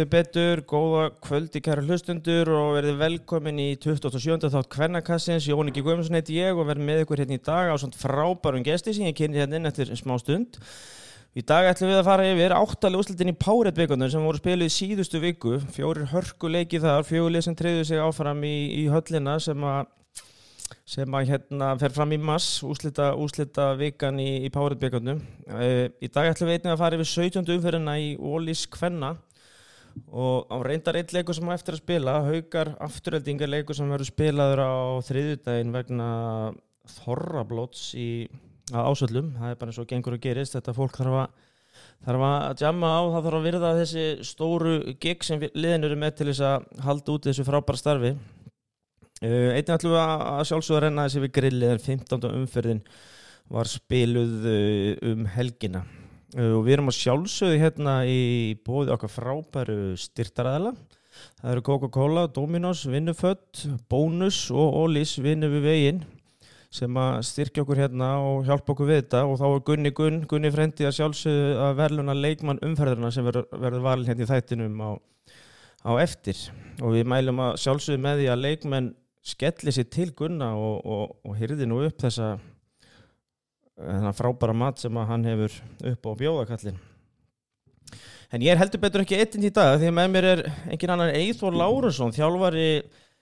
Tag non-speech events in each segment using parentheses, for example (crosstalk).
heldur betur, góða kvöldi kæra hlustundur og verðið velkomin í 27. þátt Kvennakassins, Jón Ingi Guðmundsson heiti ég og verð með ykkur hérna í dag á svona frábærum gesti sem ég kynni hérna inn eftir smá stund. Í dag ætlum við að fara yfir áttalega úslitin í Páretvíkundum sem voru spilið í síðustu viku, fjórir hörku leikið þar, fjólið sem treyðu sig áfram í, í höllina sem að sem að hérna fer fram í mass úslita, úslita vikan í, í Páretbyggjarnum. E, í dag ætlum við einnig að fara yfir 17. umferðina í Ólís Kvenna og á reyndar einn leiku sem á eftir að spila, haugar afturöldingar leiku sem verður spilaður á þriðudaginn vegna þorrablóts í ásöldum. Það er bara eins og gengur að gerist, þetta fólk þarf að þarf að jamma á, það þarf að virða þessi stóru gig sem liðin eru með til þess að halda út þessu frábæra starfi Uh, Einnig ætlum við að sjálfsögða að renna þessi við grillið en 15. umferðin var spiluð uh, um helgina og við erum að sjálfsögðu hérna í bóði okkar frábæru styrtaræðala það eru Coca-Cola, Dominos, Vinnufött Bónus og Ólís Vinnu við veginn sem að styrkja okkur hérna og hjálpa okkur við þetta. Og þá er Gunni Gunn, Gunni Frendi að sjálfsögðu að verðluna leikmann umferðina sem verður, verður valin hérna í þættinum á, á eftir. Og við mælum að sjálfsögðu með því að leikmenn skelli sér til Gunna og, og, og hyrði nú upp þessa frábæra mat sem hann hefur upp á bjóðakallin en ég er heldur betur ekki eittinn í dag því að með mér er engin annar Eithor Lárusson þjálfari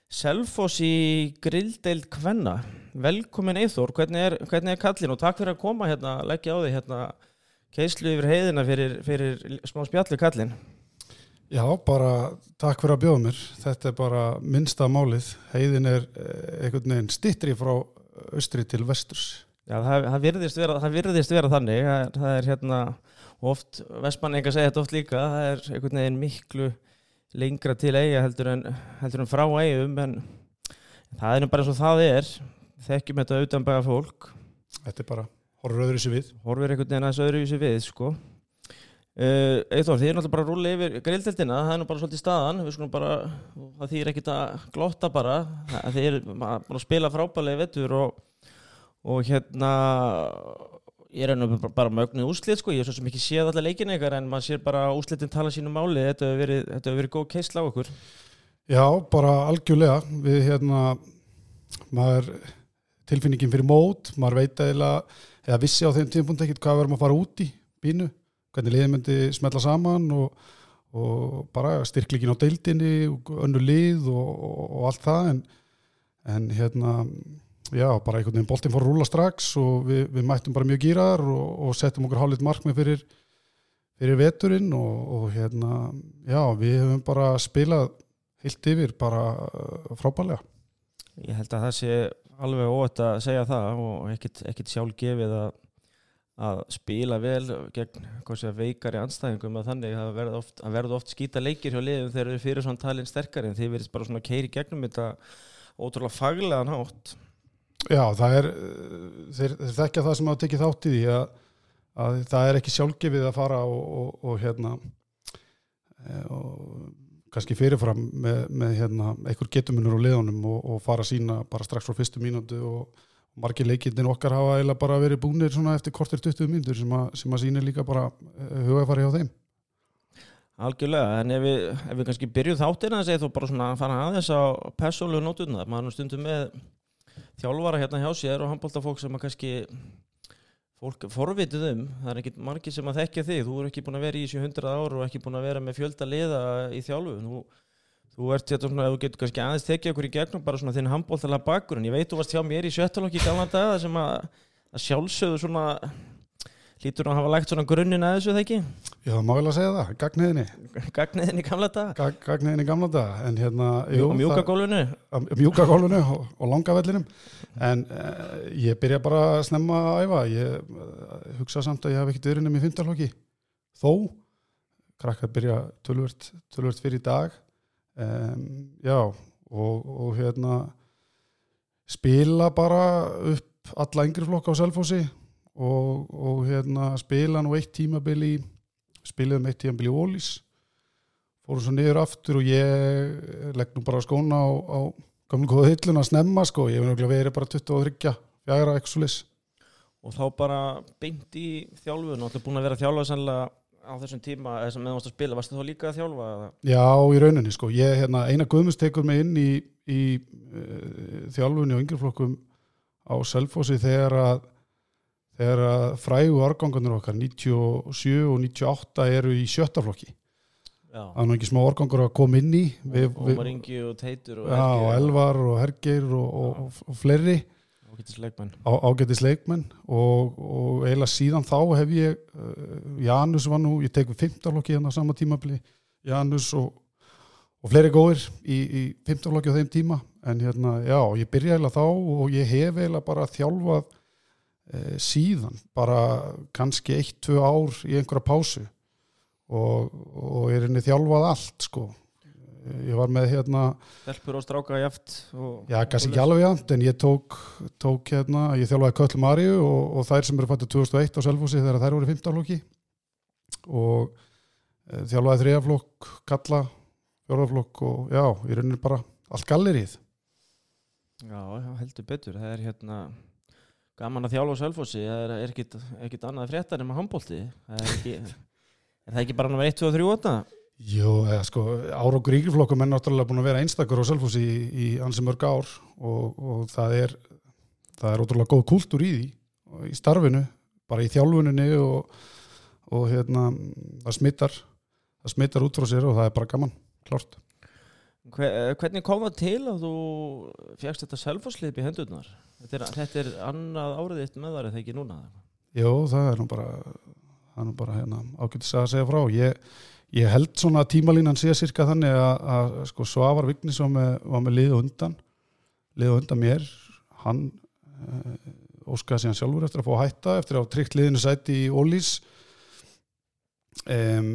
Selfos í Grilldeild Kvenna velkomin Eithor, hvernig er, hvernig er kallin og takk fyrir að koma hérna, leggja á því hérna keislu yfir heiðina fyrir, fyrir smá spjallu kallin Já, bara takk fyrir að bjóða mér. Þetta er bara minnsta málið. Heiðin er eh, einhvern veginn stittri frá austri til vesturs. Já, það, það, virðist, vera, það virðist vera þannig. Það, það er hérna oft, vestmanninga segja þetta oft líka, það er einhvern veginn miklu lengra til eiga heldur en, heldur en frá eigum, en það er nú bara eins og það er. Þekkjum þetta utanbæða fólk. Þetta er bara, horfur öðru sér við. Horfur einhvern veginn aðeins öðru sér við, sko. Uh, Eithor, þið er náttúrulega bara að rúlega yfir grilldeltina, það er nú bara svolítið staðan við skulum bara, það þýr ekkit að glotta bara, þið er bara að spila frábælega vettur og, og hérna ég er ennum bara, mögnuð úslit sko, ég er svo sem ekki séð allar leikin eitthvað en maður sér bara úslitin tala sínu máli, þetta hefur verið, verið góð keisla á okkur. Já, bara algjörlega. Við hérna maður tilfinningin fyrir mót, maður veit eða vissi á þeim tímpunkt ekkert hvað verðum að fara út í bínu hvernig liðið myndi smetla saman og, og bara styrklíkin á deildinni önnu lið og, og, og allt það. En, en hérna já, bara einhvern veginn boltin fór að rúla strax og við, við mættum bara mjög gýrar og settum okkur hálfleitt markmið fyrir, fyrir veturinn og hérna já, við höfum bara spilað heilt yfir bara uh, frábælega Ég held að það sé alveg óætt að segja það og ekkert sjálf gefið að að spila vel gegn veikari anstæðingum að þannig. Að verða oft, oft skýta leikir hjá liðum þegar þeir eru fyrir svona talin sterkari en þeir verðist bara svona keiri gegnum þetta ótrúlega faglega nátt Já, það er þeir, þeir þekkja það sem hafa tekið þátt í því að, að það er ekki sjálfgefið að fara og, og, og hérna e, og kannski fyrirfram með, með hérna, einhver getumunur á liðunum og, og fara sína bara strax frá fyrstu mínútu og margir leikindin okkar hafa eiginlega bara verið búinir eftir kortir 20 myndur sem að, sem að sína líka bara eh, hugafari á þeim. Algjörlega, en ef við, ef við kannski byrjuð þáttir að segja þú bara svona að fara aðeins á persónlegu nótunar, maður stundum með þjálfara hérna hjá sér og handbóltafólk sem að kannski fólk forvitið um, það er ekki margir sem að þekkja þig, þú er ekki búin að vera í 700 ára og ekki búin að vera með fjölda liða í þjálfu, þú Þú ert þetta svona, þú getur kannski aðeins tekið okkur í gegnum bara svona þinn handbóltalega bakgrunn. Ég veit þú varst hjá mér í sjöttalokki í galna daga sem að, að sjálfsögðu svona, hlítur þú að hafa lagt svona grunninn að þessu þegar ekki? Já, má vel að segja það, gagniðinni. Gagniðinni gamla daga? Gag, gagniðinni gamla daga, en hérna... Jú, mjúkagólunu? Mjúkagólunu og, og langavellinum. En uh, ég byrja bara að snemma að æfa. Ég uh, hugsa samt að ég hef ekkert verið nefn í fymtalokki. Þó, krakkar byrja tölvört, tölvört fyrir dag um, já og, og hérna spila bara upp alla yngri flokka á Selfossi og, og hérna spila nú eitt tímabil í spilaðum eitt tímabil í Ólís fórum svo niður aftur og ég legg nú bara skóna á, á gamlu góða hillun að snemma sko, ég hef náttúrulega verið bara 23, fjara, eksulis og þá bara beint í þjálfun og ætla búin að vera þjálfa sannlega á þessum tíma þessum meðan þú varst að spila, varst þú þá líka að þjálfa? Já, í rauninni sko, ég, hérna, eina guðmust tekur mig inn í, í uh, þjálfunni og yngreflokkum á Selfossi þegar að þegar að frægu árgangarnir okkar 97 og 98 eru í sjötta flokki. Já, það er nú ekki smá árgangur að koma inn í. Við, við, Ómar Ingi og Teitur og já, og Elvar og Hergeir og, og, og, og fleiri. Ágætis leikmenn og, og eiginlega síðan þá hef ég uh, Janus var nú, ég tek við 15 flokki hérna á sama tímabli Janus og, og fleiri góðir í, í 15 flokki á þeim tíma. En hérna, já, ég byrja eiginlega þá og ég hef eiginlega bara þjálfað síðan bara kannski 1-2 ár í einhverja pásu og, og er henni þjálfað allt sko. Ég var með hérna Stelpur og stráka jaft og, Já, kannski ekki alveg jæmt, en ég tók, tók hérna, ég þjálfaði Köllu Maríu og, og þær sem eru fættu 2001 á Selfossi þegar þær voru 15 flokki. Og e, þjálfaði þriðaflokk, Kalla, fjóraflokk og já, í rauninni bara allt gallerið. Já, heldur betur. Það er hérna gaman að þjálfa á Selfossi það er, ekkit, ekkit annað fréttar en maður handbólti er er það ekki bara nummer 1, 2 og 3 óta? Jú, eða sko, árangur yngriflokkum er náttúrulega búin að vera einstakur á Selfossi í, í ansi mörg ár og, og það er það er ótrúlega góð kultúr í því og í starfinu, bara í þjálfuninni og, og hérna það smittar það smittar út frá sér og það er bara gaman, klart hvernig kom það til að þú fjagst þetta Selfosslið í hendurnar? Þetta er, þetta er annað árið eitt með þar eða ekki núna? Jú, það er nú bara það er bara hérna, ágætis að segja frá ég, ég held svona að tímalínan sé cirka þannig að, að sko, Svavar Vignis var með, var með lið á undan lið á undan mér hann uh, óskaði síðan sjálfur eftir að fá að hætta eftir að hafa tryggt liðinu sæti í Ólís um,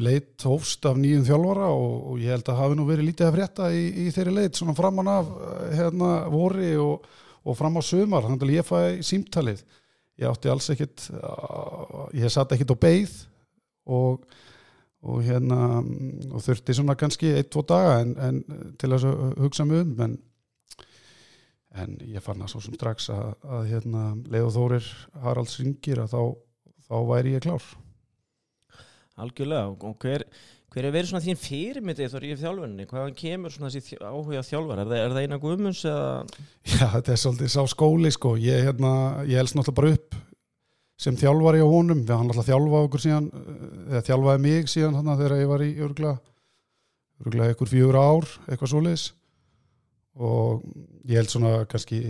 leitt hófst af nýjum þjálfara og, og ég held að hafi nú verið lítið að frétta í, í þeirri leitt svona framan af eh, hérna vori og, og fram á sumar þannig að ég fæði símtalið. Ég átti alls ekkit uh, ég satt ekkit á beið og, og hérna og þurfti svona kannski ein, tvo daga en, en til þess að hugsa mig um en, en ég fann það svo sem strax að, að hérna Leó Þórir Haralds ringir að þá, þá væri ég klár Algjörlega, og hver, hver er verið svona þín fyrirmyndið þar í þjálfunni? Hvaðan kemur svona þessi áhuga þjálfar? Er það, er það eina guðmunds eða? Já, þetta er svolítið sá skóli sko. ég, hérna, ég helst náttúrulega bara upp sem þjálfari á honum við hann alltaf þjálfa okkur síðan eh, eða þjálfaði mig síðan þarna þegar ég var í örgla, örgla ykkur fjögur ár eitthvað svoleiðis og ég held svona kannski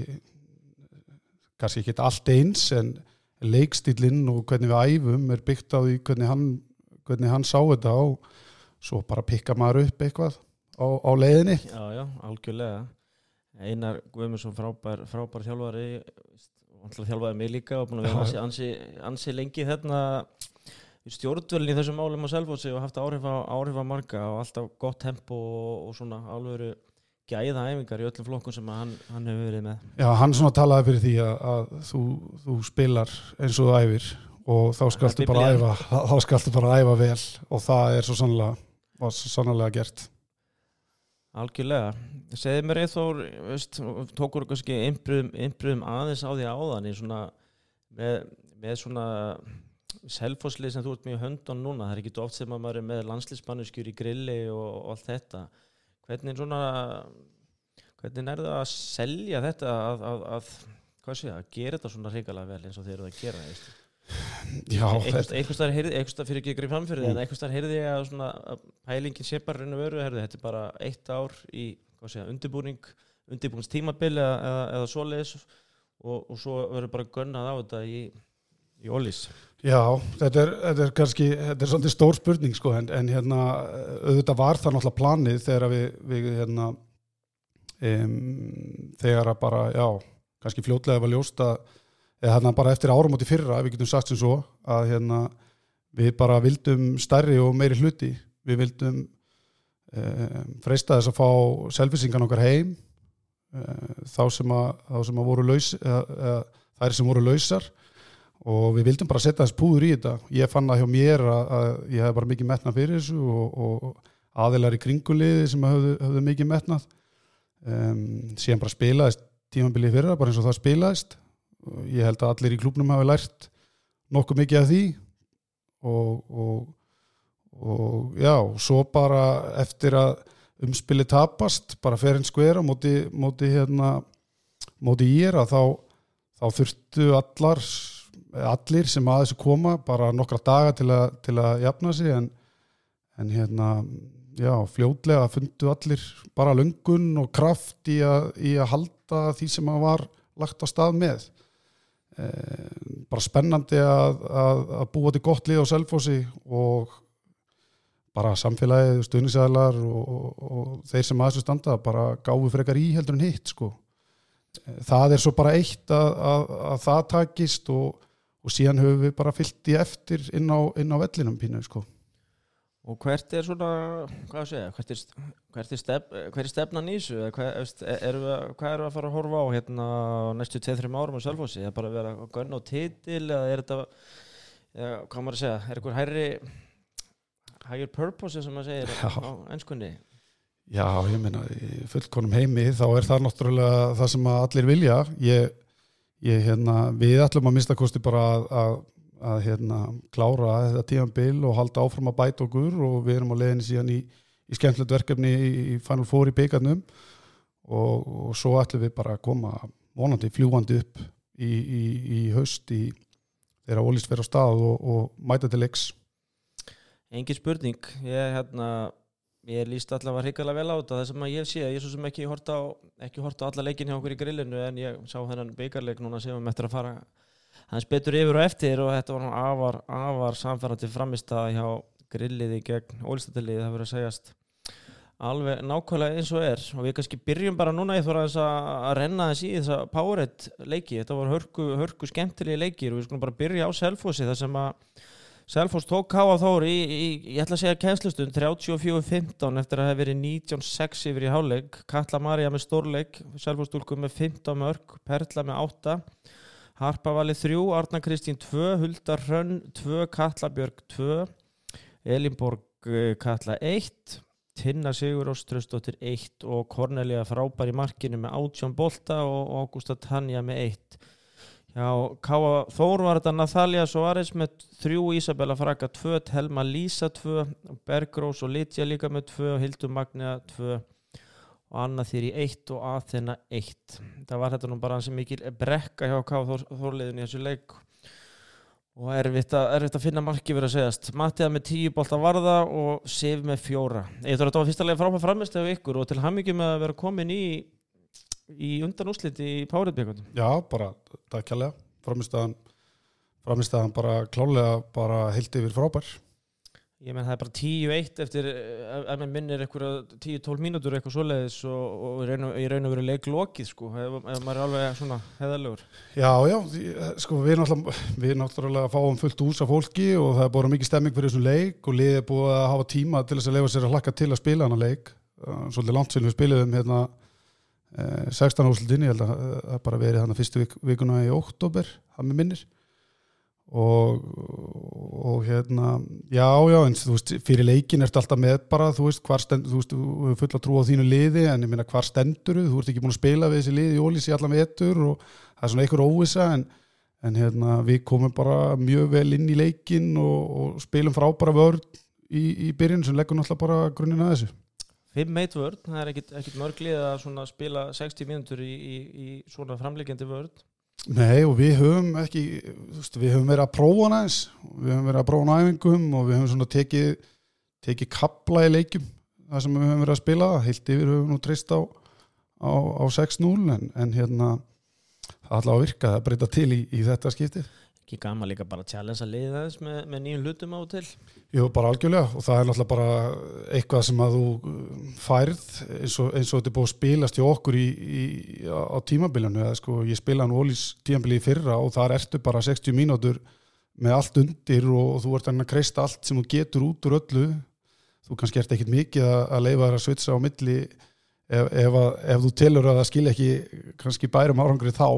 kannski ekki allt eins en leikstílinn og hvernig við æfum er byggt á því hvernig hann, hvernig hann sá þetta og svo bara pikka maður upp eitthvað á, á leiðinni Já, já, algjörlega. Einar Guðmundsson frábær, frábær þjálfari, þjálfaði mig líka og búin að vera ansi, ansi, ansi lengi þarna stjórnvölin í þessum málum á Selfossi og haft áhrif á, áhrif á marga og alltaf gott tempo og, og svona alveg gæða æfingar í öllum flokkum sem hann, hann hefur verið með. Já, hann svona talaði fyrir því að, að þú, þú spilar eins og þú æfir og þá skaltu bara biblían. æfa þá skaltu bara æfa vel og það er svo sannlega, svo sannlega gert Algjörlega. Segði mér veist, tókur kannski einbröðum, aðeins á því áðan svona, með, með svona selfosslið sem þú ert mjög í höndun núna, það er ekki oft sem að maður er með landslýsmannuskjur í grilli og, og allt þetta. Hvernig svona, hvernig er það að selja þetta að, að, að sé það, að gera þetta svona hrikalega vel eins og þeir eru að gera, veist? Einhvers staðar heyrði, staðar fyrir ekki að greið framfyrir Mm. en einhvers staðar heyrði ég að, svona, að pælingin sé bara raun og veru, heyrði, þetta er bara eitt ár í, segja, undirbúning undirbúningstímabil eða, eða, eða svoleiðis og, og svo verður bara gönnað á þetta í, í ólís já þetta, er, þetta er kannski þetta er svolítið stór spurning sko en, en hérna auðvitað var það náttúrulega planið þegar við, við hérna um, þegar að bara, já kannski fljótlega var ljóst að eða hérna bara eftir árum átti fyrra, við getum sagt sem svo að hérna við bara vildum stærri og meiri hluti. Við vildum um, freista þess að fá selfisingan okkar heim. Uh, þá sem að, þá sem að voru laus eða, eða, þær sem voru lausar. Og við vildum bara setja þess púður í þetta. Ég fann það hjá mér að, að ég hef bara mikið metnað fyrir þessu og, og aðilar í kringuliði sem höfðu, höfðu mikið metnað. Um, síðan bara spilaðist tímabilið fyrra, bara eins og það spilaðist ég held að allir í klúbnum hafi lært nokkuð mikið af því og, og, og já, svo bara eftir að umspili tapast bara fer hinn skvera móti, móti hérna móti ég að þá, þá þurftu allar allir sem að þessu koma bara nokkra daga til, a, til að jafna sig en, en hérna já, fljótlega fundu allir bara lungun og kraft í að, í að halda því sem að var lagt á stað með bara spennandi að, að, að búa til gott lið á selfósi og bara samfélagið, stuðnisæðlar og, og, og þeir sem aðeins standa bara gáðu frekar í heldur en hitt sko. það er svo bara eitt að, að það takist og, og síðan höfum við bara fyllt í eftir inn á, inn á vellinum pínu sko. Og hvert er svona, hvað segja, hvert er, hvert er, stef, hver er stefnan í þessu? Hvað er við, hvað er við að fara að horfa á hérna næstu 2-3 árum á Sölfossi? Er bara að vera að gunna á titil eða er þetta, eða, hvað maður að segja, er eitthvað hærri higher purpose sem maður segir Já. á ennskunni Já, ég meina, fullkonum heimi þá er það náttúrulega það sem allir vilja ég, ég hérna, við ætlum að mista kosti bara að, að, að hérna, klára þetta tímanbil og halda áfram að bæta okkur og við erum á leðinni síðan í, í skemmtilegt verkefni í Final Four í byggarnum og, og svo ætlum við bara að koma vonandi fljúandi upp í, í, í haust þeirra ólist fyrir á stað og, og mæta til leiks. Engi spurning, ég hérna ég líst allavega hrigalega vel á þetta það sem ég sé, ég er svo sem ekki horta á ekki horta á alla leikin hjá okkur í grillinu en ég sá þennan beigarleik núna sem við möttum að fara hans betur yfir og eftir og þetta var afar, afar samfærandi framist að hjá grilliði gegn ólistatilegið það verður að segjast. Alveg nákvæmlega eins og er. Og við kannski byrjum bara núna ég þóra þess að renna þess í þess að Powerhead leiki, þetta var hörku, hörku skemmtilegi leikir og við skulum bara byrja á Selfossi þar sem að Selfos tók Káa Þóri í, í, ég ætla að segja kænslustund 34-15 eftir að það hef verið 19-6 yfir í háleg Katla Marja með stórleik Selfos stúlku með 15 mörg Perla með 8 Harpavali 3, Arna Kristín 2 Huldar Hrönn 2, Katla Björg 2 Elinborg eh, Katla 1 Tinna Sigur Óströstóttir 1 og Kornelia frábær í markinu með 18 bolta og Ágústa Tanja með 1 Já, Káa Þór var þetta Nathalia Soares með þrjú, Isabella Fraga 2, Helma Lísa 2, Bergrós og Litja líka með 2, Hildur Magna 2 og Anna Þýri 1 og Aþena 1. Það var þetta nú bara hansi mikil brekka hjá Káa Þór, Þórliðin í þessu leik og erfitt að, erfitt að finna marki verið að segjast. Mattiða með 10 bólta varða og Sif með fjóra. Ég þarf að þetta var fyrsta lega frábæð framist af ykkur og til ham ekki með að vera komin í í undan úsliti í Páriðbyggjum Já, bara, það er kjærlega framistæðan, framistæðan bara klálega bara heilt yfir frábær Ég menn það er bara 10-1 eftir, ef maður minnir eitthvað 10-12 mínútur eitthvað svoleiðis og, og í raun og veru leiklokið sko, ef maður er alveg svona heðalegur Já, já, sko við náttúrulega, við náttúrulega fáum fullt ús af fólki og það er bara mikið stemming fyrir þessum leik og liðið er búið að hafa tíma til þess að lefa sér að hlakka til að spila hana leik. Svolítið langt sem við spiliðum hérna 16 eh, úrslutin, ég held að það bara verið að fyrstu vik, vikuna í oktober það með minnir og, og hérna já, já, en þú veist, fyrir leikin ertu alltaf með bara, þú veist, hvar stendur þú veist, þú hefur full að trúa á þínu liði en ég minna, hvar stendur þú, þú ert ekki búin að spila við þessi liði í ólís í allan vetur og það er svona einhver óvisa en, en hérna, við komum bara mjög vel inn í leikin og, og spilum frábæra vörð í, í byrjun sem leggur náttúrulega bara grunninn að þessu. 5-1 vörd, það er ekkit mörglið að spila 60 mínútur í, í, í svona framlegjandi vörd Nei og við höfum ekki veist, við höfum verið að prófa næs við höfum verið að prófa næfingum og við höfum svona tekið tekið kapla í leikum það sem við höfum verið að spila. Heilt yfir höfum við nú treyst á, á, á 6-0 en, en hérna það ætla að virka að breyta til í, í þetta skiptið. Ekki gama líka bara að challenge að liða þess með, með nýjum hlutum á til Jú, bara algjörlega og það er náttúrulega bara eitthvað sem að þú uh, færð eins og, eins og þetta er búið að spilast í okkur í, í, á tímabilinu eða sko ég spila hann ólís tímabili í fyrra og þar ertu bara 60 mínútur með allt undir og, og þú ert að kreista allt sem þú getur út úr öllu. Þú kannski ert ekkit mikið að, að leifa þér að svitsa á milli ef, ef, að, ef þú telur að það skilja ekki kannski bærum árangri þá.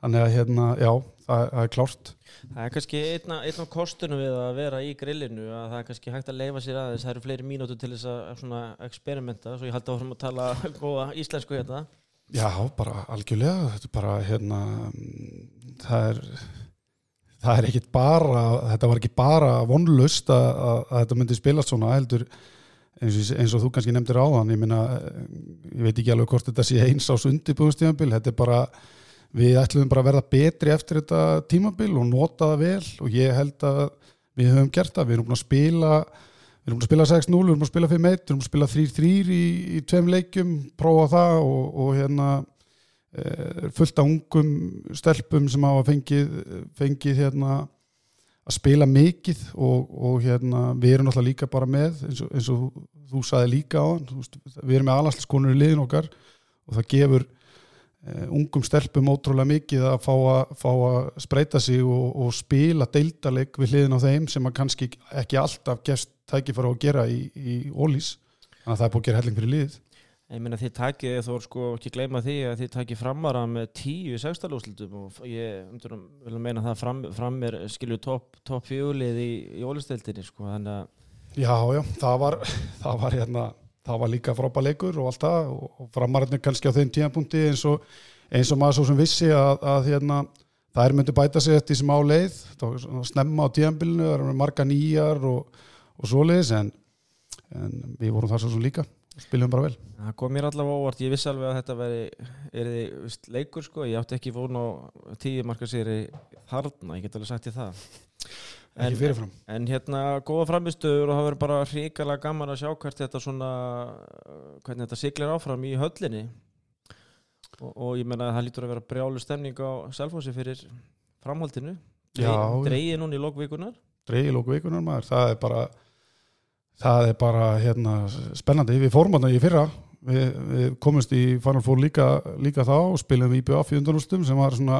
Þannig að hérna, já, það, er klárt. Það er kannski einn af kostunum við að vera í grillinu að það er kannski hægt að leifa sér aðeins það eru fleiri mínútur til þess að experimenta svo ég haldi áfram að tala góða íslensku hérna. Já, bara algjörlega þetta er bara hérna það er það er ekkit bara þetta var ekki bara vonlust að, að, að þetta myndi spilast svona heldur eins og, eins og þú kannski nefndir áðan ég minna, ég veit ekki alveg hvort þetta sé eins ás undirbúðstíðanbíl, þetta er bara við ætlum bara að verða betri eftir þetta tímabil og nota það vel og ég held að við höfum gert það, við erum búin að spila við erum búin að spila 6-0, við erum búin að spila 5-1 við erum búin að spila 3-3 í, í tveim leikjum, prófa það og, og hérna e, fullt af ungum stelpum sem hafa fengið, fengið hérna að spila mikið og, og hérna við erum náttúrulega líka bara með eins og, eins og þú saði líka á hann við erum með alansliskonur í liðin okkar og það gefur ungum stelpum ótrúlega mikið að fá að, fá að spreita sig og, og spila deildaleg við liðin á þeim sem að kannski ekki alltaf gefst tækifara að gera í, í ólís þannig að það er búin að gera helling fyrir liðið. Ég meina þið takið, þó sko ekki gleyma því að þið takið framara með tíu sextalúslutum og ég um vil meina það fram, fram er skilju topp top fjúlið í, í ólisteildinni sko þannig að Já, já, það var, (laughs) það var hérna, það var líka frábæð leikur og allt það og framarinn kannski á þeim tímapunkti eins og, eins og maður svo sem vissi að, að hérna, það er myndi bæta sig eftir sem á leið, var snemma á tímanbílinu, það var marga nýjar og, og svoleiðis en, en við vorum þar svo sem líka spilum bara vel. Það kom mér allavega óvart, ég vissi alveg að þetta veri, er leikur sko, ég átti ekki vona á tíu marka sér þarna, ég get alveg sagt ég það En, en hérna góða framistöður og það verður bara hrikalega gaman að sjá hvert þetta svona hvernig þetta siglir áfram í höllinni. Og, og ég menna að það lítur að vera brjálu stemning á selfhósi fyrir framhaldinu. Dreigið núna í lókvíkunar dreigið í lókvíkunar maður. Það er bara það er bara hérna spennandi. Við fórum það í fyrra. Við, við komumst í Final Four líka, líka þá og spilum í í undanústum sem var svona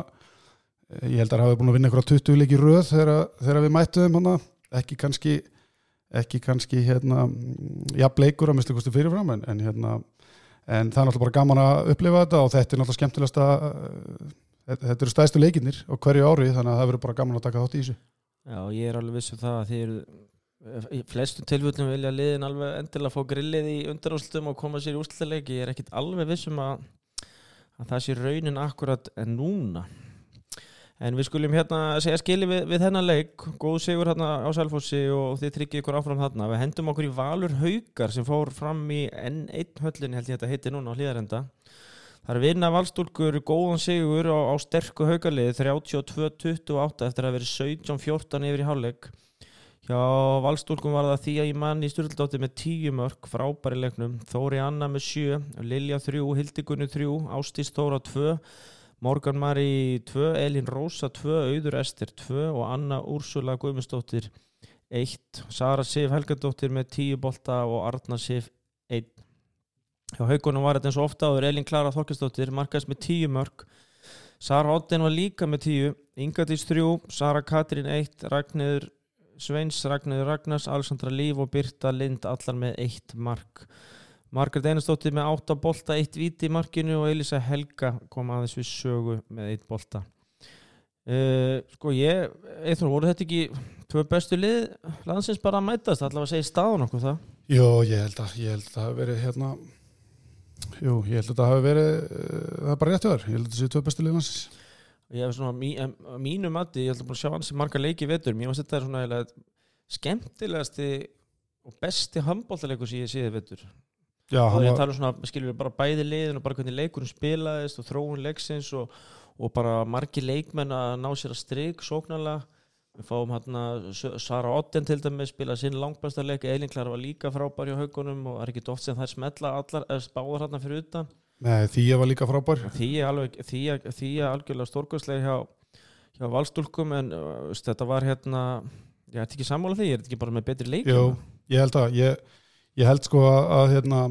ég held að það hafi búin að vinna eitthvað 20 leiki röð þegar, þegar við mættuðum hana ekki kannski ekki kannski hérna jafn leikur að mislu kosti fyrirfram en, en hérna en það er náttúrulega bara gaman að upplifa þetta og þetta er náttúrulega skemmtilegast að þetta eru stæðstu leikinnir á hverju ári þannig að það verður bara gaman að taka þátt í þessu. Já, ég er alveg vissum það að þið eru í flestum tilvöldum vilja liðin alveg endilega fá grillið í undarústum og koma sér í úsleiki, ég er ekkit alveg vissum að, að það sé raunin akkurat en núna En við skulum hérna segja skili við, við þennan leik, góð sigur hérna á Salfossi og þið tryggið ykkur áfram hérna. Við hendum okkur í Valur Haugar sem fór fram í N1 höllin, held ég þetta heiti núna á hlýðarenda. Það er vinna valstúlkur góðan sigur á, á sterku haugarliði 32-28 eftir að verið 17-14 yfir í hálfleik. Hjá valstúlkum var það því að ég mann í stjórnaldótti með 10 mörg, frábæri leiknum, Þóri Anna með 7, Lilja 3, Hildigunni 3, Ástís Þóra 2 Morgan Mari 2, Elin Rósa 2, Auður Ester 2 og Anna Úrsula Guðmundsdóttir 1, Sara Sif Helgadóttir með 10 bolta og Arna Sif 1. Hjá haugunum var þetta eins og ofta áður Elin Klara Þorkistóttir markast með 10 mörg, Sara Otten var líka með 10, Ingadís 3, Sara Katrín 1, Ragnir Sveins, Ragnir Ragnars, Alessandra Líf og Birta Lind allar með 1 mark. Margaret Einarstóttir með 8 bolta, 1 viti í markinu og Elisa Helga kom aðeins við sögu með 1 bolta. Uh, sko ég eitthvað voru þetta ekki tvö bestu lið landsins bara að mætast? Allavega að segja staðun okkur það. Jó, ég held að ég held að það hafi verið hérna Jú, ég held að það hafi verið uh, það er bara réttu þar, ég held að það séu tvö bestu lið landsins. Ég hef svona mí, mínu mati, ég held að sjá hansi marga leiki vetur, mér finnst þetta svona skemmtilegasti og besti handbóltalegur sem ég séði vetur Já, og ég tala um svona, skiljum við bara bæði liðin og bara hvernig leikurinn spilaðist og þróun leiksins og, og bara margi leikmenn að ná sér að stryk sóknarlega. Við fáum hérna Sara Otten til dæmi spila sinn langbæsta leik. Eilin Klara var líka frábær hjá haugunum og er ekki oft sem er smetla allar báðar hérna fyrir utan. Nei, ég var líka frábær. Ég algjörlega stórkvæslega hjá, hjá valstúlkum en uh, þetta var hérna ég ætti ekki sammála því, ég er ekki bara með betri leik? Jú, ég held að ég Ég held sko að hérna,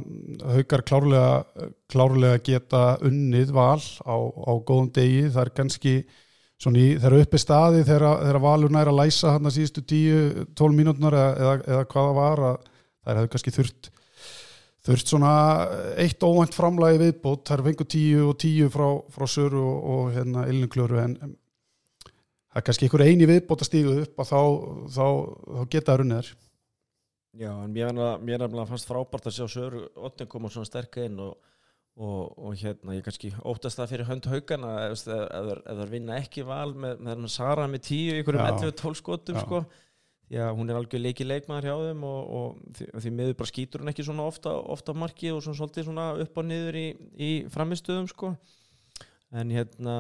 haukar klárlega, klárlega geta unnið val á, á góðum degi. Það er kannski svona í, þeirra uppi staði þegar, þegar valur næra að læsa hann að síðustu 10-12 mínútunar eða, eða, eða hvaða var að það hefur kannski þurft, þurft svona eitt óvænt framlægi viðbót. Það er fengur 10 og 10 frá, frá Söru og, og hérna Illinklöru en það er kannski einhver eini viðbót að stígu upp að þá, þá, þá geta það unnið þér. Já, en mér er nefnilega fannst frábært að sjá Söru Otten koma svona sterk inn og, og, og hérna ég kannski óttast það fyrir hönd haugana ef það vinna ekki val með, með, Sara með tíu í einhverjum 11-12 skotum sko. Já, hún er alveg leikið leikmaður hjá þeim og, og því, því miður bara skýtur hún ekki svona ofta, ofta markið og svona svolítið svona upp og niður í, í framistöðum sko. En hérna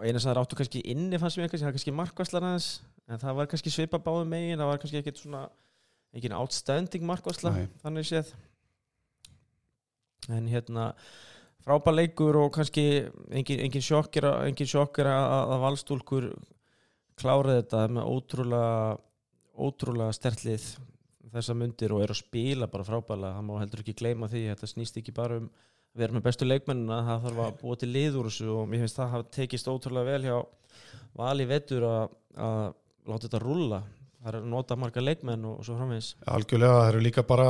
eina sem það ráttu kannski inni fannst mér kannski, það er kannski markværslar aðeins en það var kannski svipa báðu megin það var kannski ekkit svona ekki outstanding markværsla þannig séð. En hérna frábær leikur og kannski engin, engin sjokkir engin að, að valstúlkur kláraði þetta með ótrúlega ótrúlega stertlið þessa myndir og er að spila bara frábæla það má heldur ekki gleyma því þetta snýst ekki bara um að vera með bestu leikmennina það þarf að búa til liður og mér finnst það að hafa tekist ótrúlega vel hjá vali vettur að láta þetta rulla það er að nota marga leikmenn og svo framvegs Algjörlega, það eru líka bara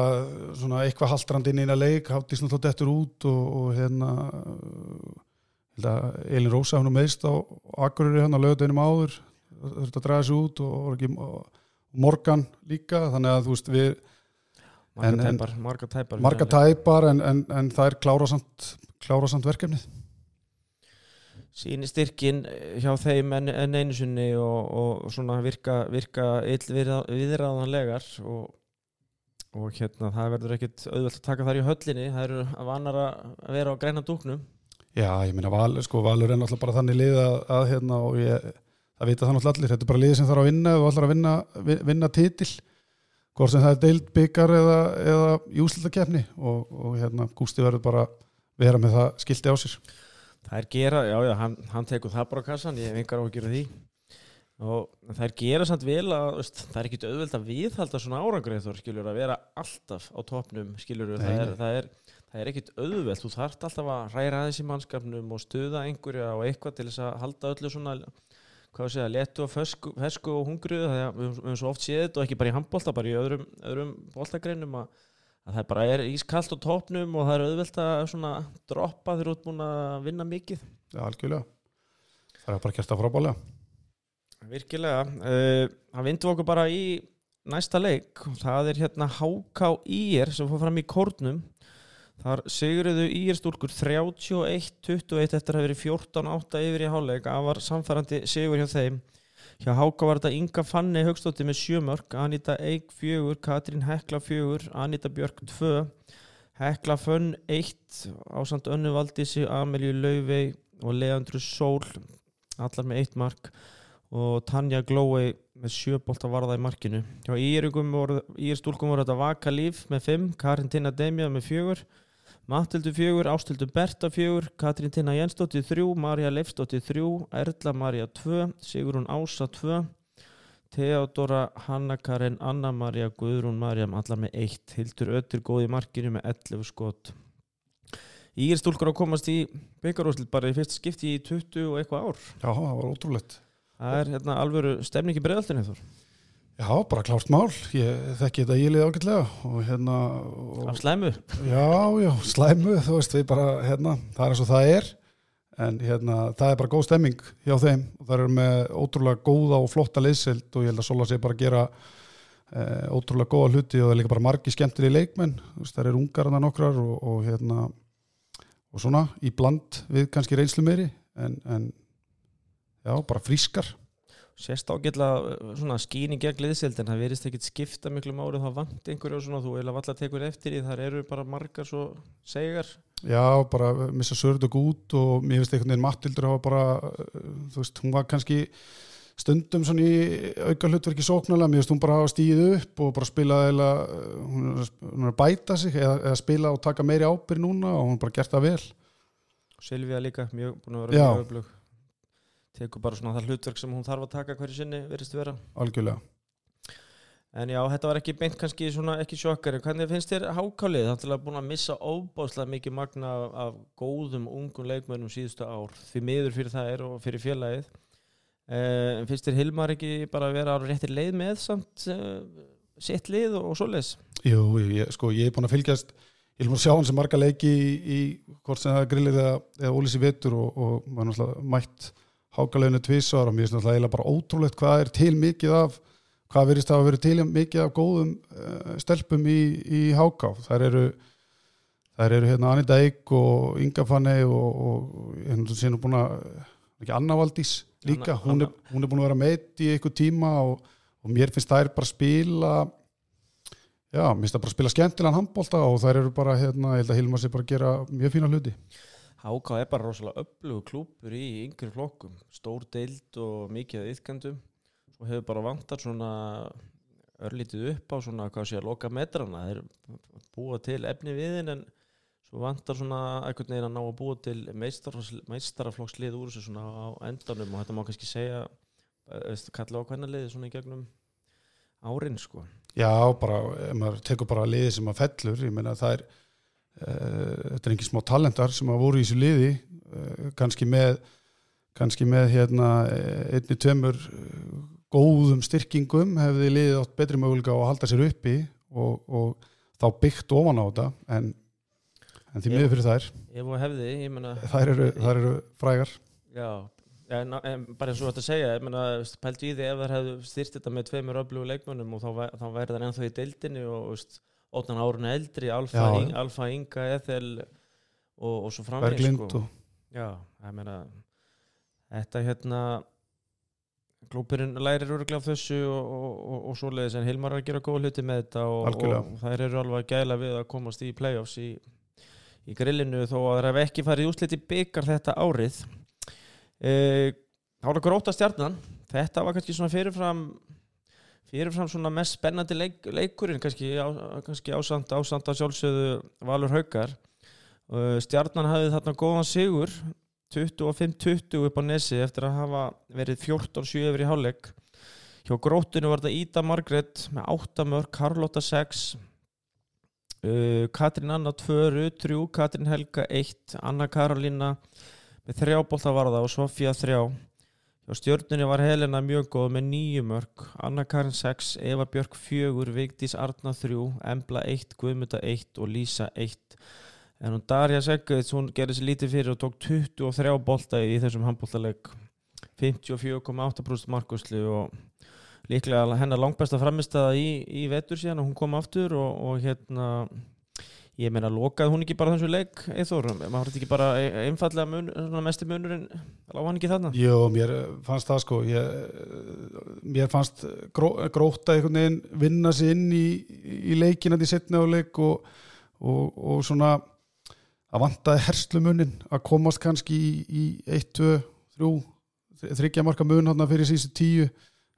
svona eitthvað haldrand inn í eina leik hátt í svona þótt eftir út og, og hérna Elin Rósa hann og meðst á Akureyri hann á löguteginum áður þurfti að draga þessu út og, og Morgan líka þannig að þú veist við marga tæpar, marga tæpar, marga tæpar en, en, en það er klárasamt klárasamt verkefnið síni styrkin hjá þeim en, en einu sunni og, og svona virka, virka viðræðanlegar og, og hérna það verður ekkit auðvöld að taka þar í höllinni það eru vanar að vera á græna dúknum. Já, ég minna val, sko, Valur er náttúrulega bara þannig lið að, að hérna og ég það vita náttúrulega allir, þetta er bara liðið sem þarf að vinna og allar að vinna, vinna titil hvort sem það er deild byggar eða, eða júslutakefni og, og hérna Gústi verður bara vera með það skilti á sér Það er gera, já já, hann, hann tekur það bara á kassan, ég hef engar á að gera því. Og það er gera samt vel að veist, það er ekkit auðveld að viðhalda svona árangrið þú skiljur að vera alltaf á topnum skiljur, það er, það er það er ekkit auðveld, þú þarft alltaf að ræra aðeins í mannskapnum og stuða einhverja og eitthvað til þess að halda öllu svona hvað sé að letu og fesku, fesku og hungruðu það er, við höfum svo oft séð þetta og ekki bara í handbólta bara í öðrum, öðrum bóltagreinum að, að það bara er ískallt á tópnum og það er auðvelt að droppa þegar þú ert búin að vinna mikið. Já, algjörlega. Það er bara kert að frábálega Virkilega. Uh, það vindu okkur bara í næsta leik. Það er hérna HKIR sem fór fram í kórnum. Þar sigurðu Írstúlkur 31-21 eftir að hafa verið 14-8 yfir í hálag að var samfærandi sigur hjá þeim. Hjá Háka var þetta Inga Fanni högstótti með sjömörk, Anita Eik 4, Katrín Hekla 4, Anita Björk 2, Hekla Fönn 1, Ásand Önnu Valdísi, Amelíu Lauvei og Leandru Sól, allar með 1 mark og Tanja Glói með sjöbólta varða í markinu. Hjá Írstúlkum voru þetta Vaka Líf með 5, Karin Tinna Demja með 4, Matildur fjögur, Ástildur Berta fjögur, Katrín Tina Jensdóttir þrjú, Marja Leifsdóttir þrjú, Erla Marja tvö, Sigurún Ása tvö, Theodora Hanna-Karin, Anna-Marja, Guðrún Marjam, allar með eitt, Hildur Öttir góði markinu með 11 skot. Ég er stúlkur að komast í byggarúsl bara í fyrst skipti í 20 og eitthvað ár. Já, það var ótrúlegt. Það er hérna alvöru stefningi bregðaltinni þór. Já, bara klárt mál, ég þekki þetta ílið ágætlega og hérna og, Af slæmu? Já, já, slæmu, þú veist við bara, hérna, það er eins og það er. En hérna, það er bara góð stemming hjá þeim. Og það eru með ótrúlega góða og flotta leysild og ég held að Sola sé bara gera e, ótrúlega góða hluti og það er líka bara margi skemmtir í leikmenn, þú veist, það eru ungarna nokkrar og, og hérna og svona, í bland við kannski reynslu meiri en, en já, bara frískar sérst ágjörlega uh, skýning gegn liðsildin, það verist ekkit skipta miklu máli þá vant einhverju og svona þú eða valla tekur eftir því, þar eru bara margar svo segar. Já, bara missa sörd og gút og mér finnst einhvern veginn Mattildur hafa bara, uh, þú veist, hún var kannski stundum svona í auka hlutverki sóknulega, mér finnst hún bara hafa stíð upp og bara spila eða uh, hún er að bæta sig eða, eða spila og taka meiri ábyrg núna og hún bara gert það vel. Silvíða líka, mjög búin að vera mjög öflug tekur bara svona það hlutverk sem hún þarf að taka hverju sinni verist vera. Algjörlega. En já, þetta var ekki beint kannski svona ekki sjokkar hvernig finnst þér hákálið? Þannig að búin að missa óbáslega mikið magna af, af góðum ungum leikmönnum síðustu ár. Því miður fyrir það er og fyrir félagið. Eh, finnst þér Hilmar ekki bara að vera á réttir leið með samt eh, sitt lið og, og svoleiðs Jú, ég, sko, ég er búin að fylgjast. Ég vil múið sjá hans sem marga leiki í, í hvort sem það grillir eða, eða ólísi vettur og, og mætt hákaleginu tvísar og mér finnst það bara ótrúlegt hvað er til mikið af hvað verist að vera til mikið af góðum uh, stelpum í, í háká þar eru þær eru hérna Anita Eik og Inga Fanny og, og hérna sé nú búin að ekki Anna Valdís líka, Anna- hún, er, hún er búin að vera meitt í eitthvað tíma og, og mér finnst þær bara spila já, mér finnst það bara spila skemmtilegan handbólta og þær eru bara hérna, ég held að Hilmar sé bara gera mjög fína hluti HK er bara rosalega öflugur klúpur í yngri flokkum, stór deild og mikið að yðkendum og hefur bara vantar svona örlítið upp á svona hvað sé að loka metrana. Þeir búa til efni viðin en svo vantar svona einhvern veginn að ná að búa til meistaraflokkslið úr þessu svona á endanum. Og þetta má kannski segja eh, veist, kalla á hvernig liði svona í gegnum árin sko. Já, bara, ef maður tekur bara liði sem að fellur, ég meina það er þetta er ekki smá talentar sem að voru í þessu liði. Uh, kannski með kannski með hérna eh, einni uh, góðum styrkingum hefði liðið átt betri möguleika að halda sér uppi og, og þá byggt ofan á þetta en, en því miður fyrir þær. Ef og hefði, ég meina þær eru, þær eru frægar. Já, en, en bara eins og þetta að segja ég veist, pældu í því ef þær hefðu styrt þetta með tveimur öflugu leikmönnum og þá, þá væri það ennþá í deildinni og veist, óttan árun eldri Alfa, Já. Ing, Alfa Inga, Ethel og, og svo framvegis Berglind sko. og Já, ég meina þetta hérna klúpurinn lærir öruglega af þessu og, og, og, og svoleiðis en Hilmar er að gera góð hluti með þetta og, þær eru alveg að gæla við að komast í playoffs í, í grillinu þó að þær hef ekki farið í byggar þetta árið e, er okkur óta stjarnan þetta var kannski svona fyrirfram fyrirfram svona mest spennandi leik, leikurinn kannski, á, kannski ásand, ásand að sjálfsögðu Valur Haukar. Stjarnan hafði þarna góðan sigur 25-20 upp á nesi eftir að hafa verið 14-7 yfir í hálfleik. Hjá gróttinu var þetta Ída Margrét með 8 mörg, Karlotta 6 uh, Katrín Anna 2, Rut 3, Katrín Helga 1, Anna Karolína með 3 bólta varða og Sofía 3 hjá stjörnunni var Helena mjög góð með 9 mörg Anna Karin 6, Eva Björk 4 Vigdís Arna 3, Embla 1 Guðmynda 1 og Lísa 1 en hún Darja Seggeits hún gerði sér lítið fyrir og tók 23 bolta í þessum handboltaleg 54,8% markuslu og líklega hennar langbæsta framistæða í, í vetur síðan og hún kom aftur og, og hérna ég meina lokaði hún ekki bara þessu leik eithor, maður þetta ekki bara e- einfallega mun, svona mesti munurinn? Lág hann ekki þarna? Jó, mér fannst það sko. Ég, mér fannst gró, gróta einhvern veginn vinna sig inn í, í leikina til setna á leik og, og, og svona að vantaði herslumunnin að komast kannski í, í 1, 2, 3 þryggja marka mun hann fyrir síðustu tíu.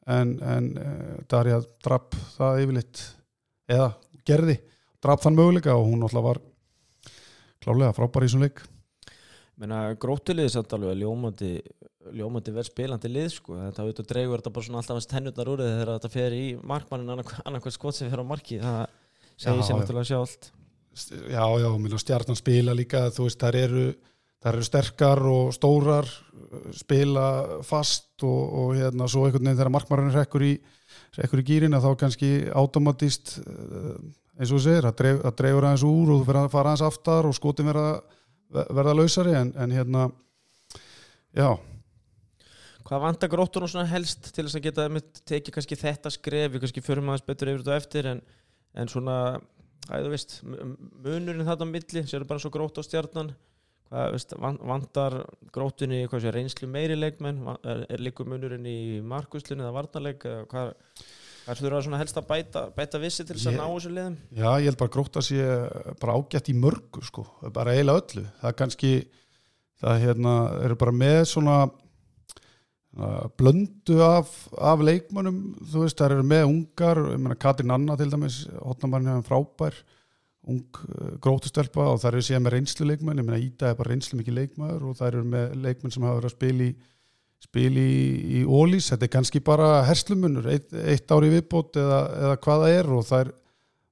En, en uh, Darja drapp það yfirleitt eða gerði, drapp þann möguleika og hún alltaf var klálega frábær í þessum leik. Gróttuliði samt alveg ljómandi ljómandi verð spilandi lið sko. Þetta auðvitað dreigur þetta bara svona alltaf hans tennutnar úr þegar þetta fer í markmannin annarkvæð skot sem fer á marki það segir sér náttúrulega sjálft. Já, já, stjarnan spila líka þú veist, þær eru, þær eru sterkar og stórar spila fast og, og hérna svo einhvern veginn þegar markmarinn rekkur í rekkur í gýrin að þá kannski automatist eins og þú segir, það dreif, það dreifur aðeins úr og þú fyrir að fara aðeins aftar og skotin verða, verða lausari en, en hérna já, Hvað vantar gróttunum svona helst til þess að geta tekið kannski þetta skref við kannski förum aðeins betur yfir þetta eftir en, en svona, að þú veist munurinn þarna á milli, sér bara svo grótt á stjarnan hvað veist, van- vantar gróttunni reynslu meiri leikmenn er, líkur munurinn í markuslinu eða varnarleik hvað hvað þurfa svona helst að bæta, bæta vissi til þess að ná þessu liðum? Já, ég held bara að gróta sé bara ágætt í mörgu sko, bara eiginlega öllu. Það er kannski, það hérna eru bara með svona uh, blöndu af, af leikmönnum, þú veist, það eru með ungar, ég meina Katrin Anna til dæmis hotnamarinn hefum frábær ung uh, grótustelpa og það eru síðan með reynslu leikmenn, ég meina Ída er bara reynslu mikið leikmaður og það eru með leikmenn sem hafa verið að spila í spil í, í ólís, þetta er kannski bara herslumunur, eitt, eitt ári viðbót eða, eða hvað það er og þær,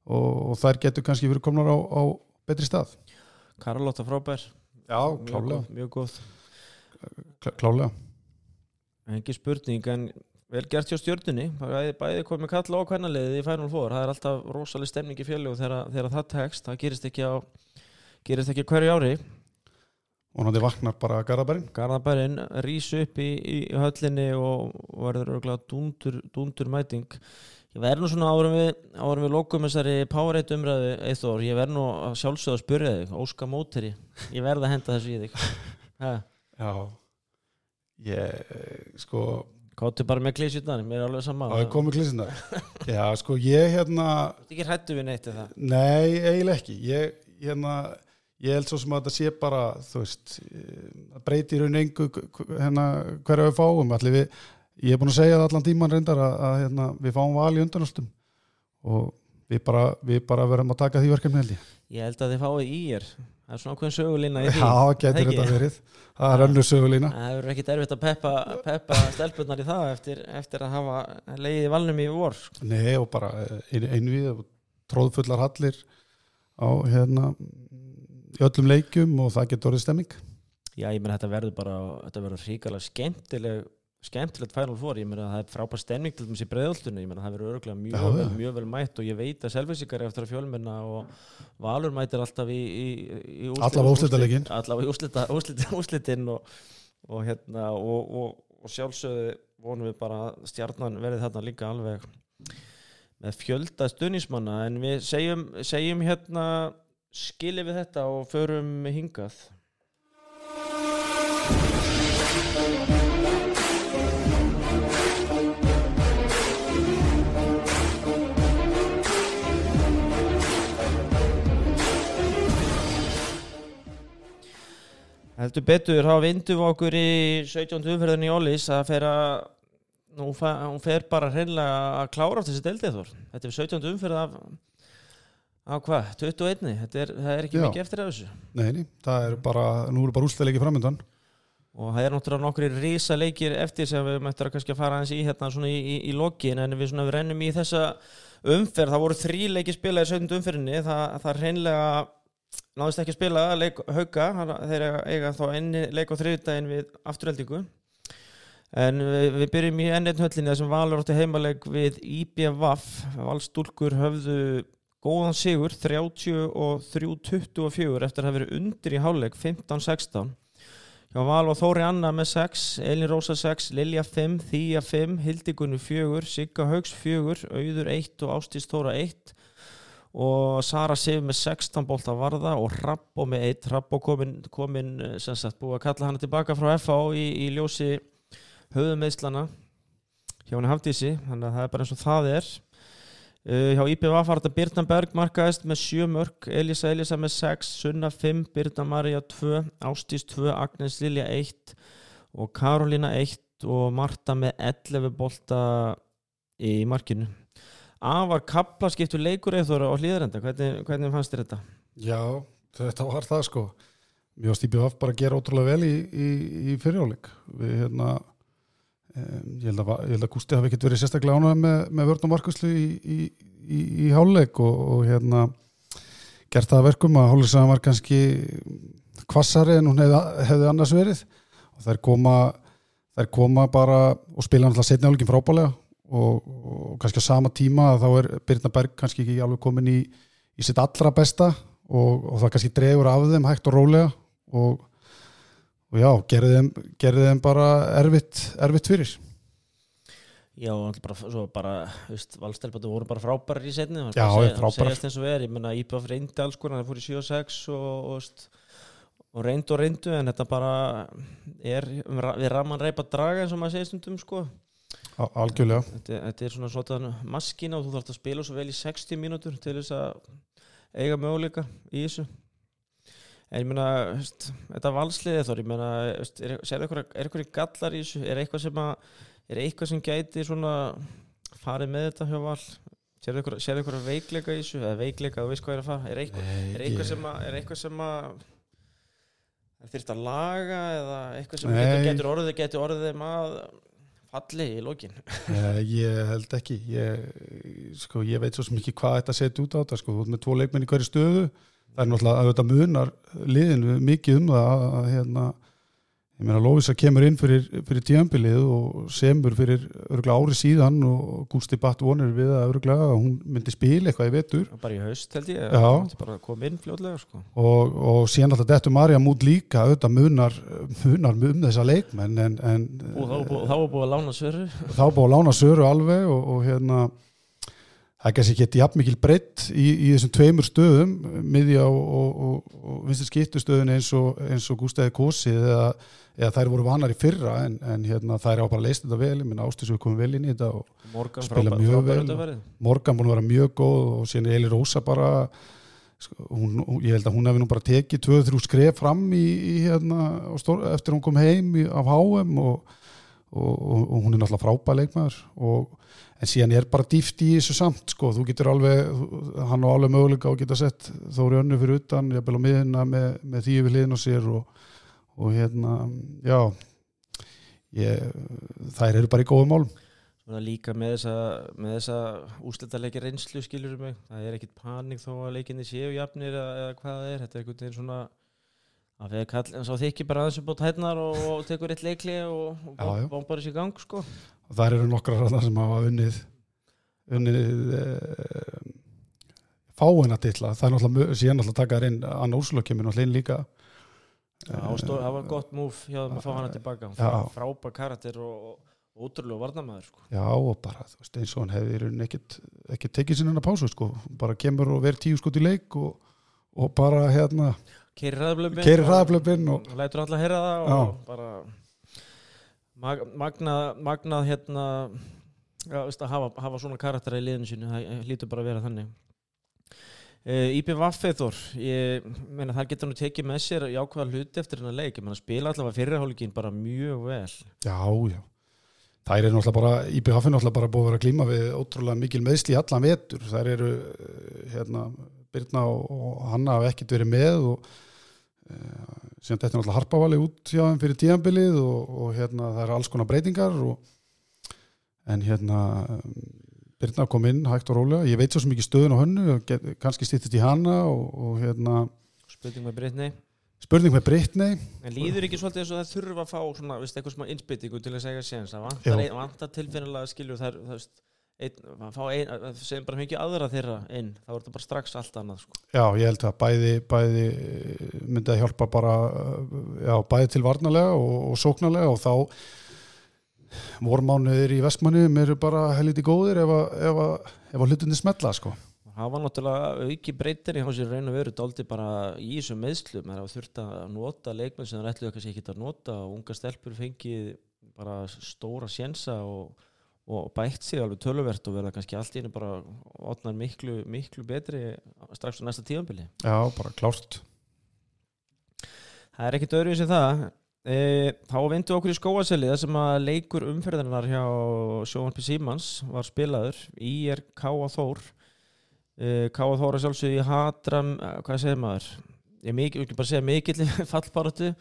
og, og þær getur kannski verið komnar á, á betri stað. Karlotta frábær, Já, mjög góð, mjög góð. Klá- klálega. Engi spurning, en vel gert hjá stjórnunni bæði, bæði komið kalla á kvennaliðið í Final Four. Það er alltaf rosalega stemning í fjölu þegar, það tekst, það gerist ekki á gerist ekki hverju ári og náttúrulega vaknar bara Garðabærin Garðabærin rís upp í, í höllinni og, verður örgulega dúndur, dúndur mæting. Ég verð nú svona árum við, árum við lokum þessari Powerade umræðu Eithor, ég verð nú að sjálfsögða að spyrja þig Óska Móteri, ég verð að henda þessu í þig. (laughs) Já. Ég sko Káttu bara með klísjutnar, mér er alveg sama. Á ég komið klísina Já sko ég hérna Þú ert ekki hrættu við neitt eða? Nei, eiginlega ekki. Ég, hérna, ég held svo sem að þetta sé bara þú veist eh, að breyti í raun engu hérna, hverja við fáum. Allir við, ég er búin að segja það allan tíman reyndar að, að hérna, við fáum val í undanástum og við bara, við bara verðum að taka því verkefni held ég. Ég held að þið fáið í er. Það er svona ákveðin sögulína í (laughs) því. Já, getur þetta verið. Það er önnur sögulína Það hefur ekkit erfitt að peppa, peppa stelpunnar í það eftir, eftir að hafa leiðið valnum í vor Nei og bara ein, einvið tróðfullar hallir á hérna í öllum leikjum og það getur orðið stemming. Já, ég meina þetta verður bara þetta verður ríkalega skemmtileg skemmtilegt Final Four, ég meina það er frábær stemning til dæmis í breiðoltunni, ég meina það verður örgulega mjög, Já, vel, mjög vel mætt og ég veit að selvisikar eftir að fjölmenna og Valur mætir alltaf í, í, í úrslit- Allavega úrslitaleikinn. allavega í úrslita, úrslita, úrslitin og, og hérna og, og, og sjálfsögðu vonum við bara stjarnan verði þarna líka alveg með fjölda stuðnismanna en við segjum, segjum hérna skilið við þetta og förum hingað Heldur betur, hafa vindu okkur í 17. umferðin í Ólís að fa- hún fer bara hreinlega að klára á þessi deildið þór. Þetta er 17. umferð af, af hvað? 21. Þetta er, það er ekki Já. mikið eftir af þessu. Nei, nei, það er bara, nú eru bara úrstæðleiki framöndan Og það er náttúrulega nokkri rísa leikir eftir sem við möttum að kannski að fara aðeins í hérna svona í, í, í lokin en við svona við rennum í þessa umferð. Það voru þrý leiki spila í 17. umferðinni. Það, það hreinlega náðist ekki að spila leik hauka. Þeir eiga, þá enni leik á þriðdægin við afturheldingu. En við, við byrjum í ennið höllinni þessum Valur átti heimaleik við IBVF. Valstúlkur höfðu góðan sigur 30 og 3-24 eftir að hafa verið undir í háleik 15-16. Hjá Val og Þóri Anna með 6, Elin Rósa 6, Lilja 5, Þýja 5, Hildigunni 4, Sigga Haugs 4, Auður 1 og Ástís Þóra 1 og Sara Sif með 16 bólta varða og Rappo með 1, Rappo komin, komin eh, sem sagt búið að kalla hana tilbaka frá FH í, í ljósi höfumeðslana hjá henni Hafdísi, þannig að það er bara eins og það er Uh, hjá IPVA fara þetta Birna Berg markaðist með 7 mörg, Elisa Elisa með 6, Sunna 5, Birna Maria 2, Ástís 2, Agnes Lilja 1 og Karolína 1 og Marta með 11 bolta í markinu. Afar kapla skiptu leikur eða á hlýðarenda, hvernig, hvernig fannst þér þetta? Já, þetta var það sko Mjög stípið af bara að gera ótrúlega vel í, í, í fyrirjáleik Við hérna um, ég, held að, ég held að Gústi hafi ekkert verið sérstaklega ánægð með, með vörn og markuslu í, í, í, í háleik og, og hérna gert það að verkum að háleiksæðan var kannski kvassari en hún hefði, hefði annars verið. Og þær koma þær koma bara og spila náttúrulega setni áleikin frábælega og, og kannski á sama tíma þá er Birna Berg kannski ekki alveg komin í, sitt allra besta og, og það kannski dregur af þeim hægt og rólega og, og já, gerði þeim, gerði þeim bara erfitt, erfitt fyrir. Já, bara, svo bara, veist, valstelpatu voru bara frábærar í setni Já, frábærar. Segjast eins og er, ég menna IPF reyndi alls konar, það fór í 7 og 6 og, og, og reyndu og reyndu en þetta bara er um við raman reypa draga eins og maður segir stundum sko. Á- algjörlega. Þetta, þetta er svona svona maskina og þú þarfst að spila svo vel í 60 mínútur til þess að eiga möguleika í þessu en ég meina þetta valsliði þór ég meina er, eitthvað, gallar í þessu? Er eitthvað sem að er eitthvað sem gæti svona farið með þetta hjá val? Sér eitthvað, veikleika í þessu? Eða veikleika, þú veist hvað er að fara? Er eitthvað, er eitthvað sem að er eitthvað sem að þyrft að laga eða eitthvað sem Nei. getur, getur orðið getur orðið að falli í lokin? Eh, Ég held ekki. Ég, sko, ég veit svo ekki hvað þetta setja út á þetta sko. með tvo leikmenn í hverju stöðu það er náttúrulega að þetta munar liðinu mikið um það að, að hérna, ég meina Lóisa kemur inn fyrir, fyrir tíambilið og semur fyrir örgulega ári síðan og Gústi Batt vonir við að örgulega að hún myndi spila eitthvað í vetur. Bara í haust held ég, það mátti bara koma inn fljótlega sko. og, og síðan alltaf dettu Marja Múd líka auðvitað munar, munar um þessa leikmenn en, en og þá var búið- að lána svöru þá búið að lána Söru alveg og, og hérna það er kannski ekki jafn mikil breytt í, í þessum tveimur stöðum miðja og, og, og, og vinstir skiptustöðun eins og, eins og Gústæði Kosið eða, eða þær voru vanar í fyrra en, en hérna þær hafa bara leist þetta vel ég minna Ástísu komið vel inn í þetta og Morgan Spila mjög frábær vel. Morgan búin að vera mjög góð og síðan Eli Rósa bara sko, hún, ég held að hún hefði nú bara tekið 2-3 skref fram í, í hérna, á stór, eftir hún kom heim af HM og, og, og, og hún er náttúrulega frábæð leikmaður og, en síðan er bara dýft í þessu samt sko, þú getur alveg hann á alveg möguleika og geta sett þóri önnu fyrir utan, ég bel á miðina með, með því við hliðin á sér og, og hérna, já ég, þær eru bara í góðum málum. Líka með þessa, þessa úslitaleiki reynslu skilur mig. Það er ekkit panik þó að leikinni séu jafnir eða, eða hvað það er, þetta er einhvern veginn svona að við kall, en svo þykir bara aðeins upp á tætnar og, og tekur eitt leikli og, og bombar þessi gang sko. Og þar eru nokkrar þarna sem hafa unnið unnið e, fáina titla. Það er náttúrulega, síðan náttúrulega taka þær inn. Anna Úrsula kemur náttúrulega inn líka. Já, stóð, það var gott múf hjá þeim að fá hana tilbaka. Já. frábær karakter og, og ótrúlega varnamæður sko. já og bara þú veist, eins og hann ekkit, ekkit tekið sinna pásu sko, bara kemur og verið tíu skot í leik og, og bara hérna keiri hraðablöfin keiri hraðablöfin og og lætur alla heyra það Já. og bara mag, magnað, magnað hérna já, veist, að hafa, hafa svona karaktera í liðinu sínu það hlýtur bara að vera þannig Íbjörn Vaffeithor ég meina það getur nú tekið með sér jákvæða hluti eftir hennar leik ég meina spila allavega fyrirhálfingin bara mjög vel já, já Það er náttúrulega bara, IBH er náttúrulega bara búið að vera að glíma við ótrúlega mikil meðsli í allan vetur. Það eru, eh, hérna, Birna og, og Hanna hafa ekkert verið með og uh, síðan þetta er náttúrulega harpavali út hjá þeim fyrir tíðanbilið og, og hérna það eru alls konar breytingar og en hérna Birna kom inn hægt og rólega. Ég veit svo ekki stöðun á hönnu, kannski stýttist í hana og, og hérna spurning með Brittany spurning með Brittany. en líður ekki svolítið eins og það þurfa að fá svona, veist, eitthvað smá innspyttingu til að segja séns það vantar, tilfinnilega skilju það, það segjum bara mikið aðra þeirra inn þá er þetta bara strax allt annað sko. Já, ég held að bæði, bæði eh, myndi að hjálpa bara eh, já, bæði til varnalega og, og sóknarlega og þá vormánuðir í vestmannum eru bara helviti góðir ef að, ef að, ef að hlutinni smetla sko. það var náttúrulega auki breytir í hans í raun og veru dálítið bara í þessum meðslum það þurft að nota leikmenn sem það ætluðu kannski ekki að nota og unga stelpur fengið bara stóra sjensa og, og bætt sig alveg töluvert og verða kannski allt í einu bara otnar miklu, miklu betri strax á næsta tíðanbili Já, bara klárt. Það er ekkit öðru sem það e, Þá vindu okkur í skóaseli þar sem að leikur umferðarnar hjá Sjónvarpi Símans var spilaður í er K.A. Þór e, K.A. Þór er sjálfsög í Hatram eh, hvað segir maður ég vil bara segja mikill (laughs) fallbaratu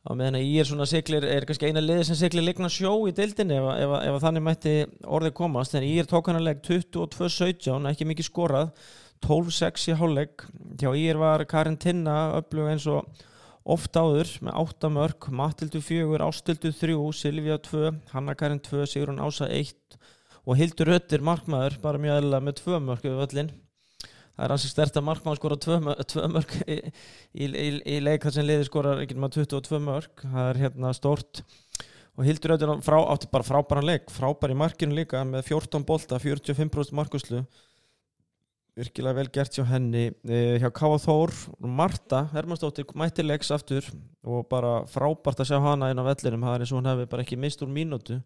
á meðan að ég er svona siglir er kannski eina liði sem siglir ligna sjó í deildinni ef, ef, ef, þannig mætti orðið komast. En ég er tók hann að legg 22-17 ekki mikið skorað. 12-6 í hálflegg hjá ég var Karin Tinna öflug eins og oft áður með 8 mörg, Matildu 4, Ástildu 3, Silvija 2, Hanna Karin 2, Sigrun Ása 1 og Hildur Öttir markmaður bara mjög eðla með 2 mörg yfir völlin. Það er ansið stert að markmaður skora 2 mörg í, í, í, í leik þar sem liði skora ekki með 22 mörg. Það er hérna stort og Hildur Öttir frá, átti bara frábæran leik, frábær í markinu líka með 14 bolta, 45% markuslu virkilega vel gert hjá henni eh, hjá Káa Þór. Marta Hermannsdóttir mætti leiks aftur og bara frábært að sjá hana inn á vellinum, það er eins og hún hefði bara ekki mist úr mínútu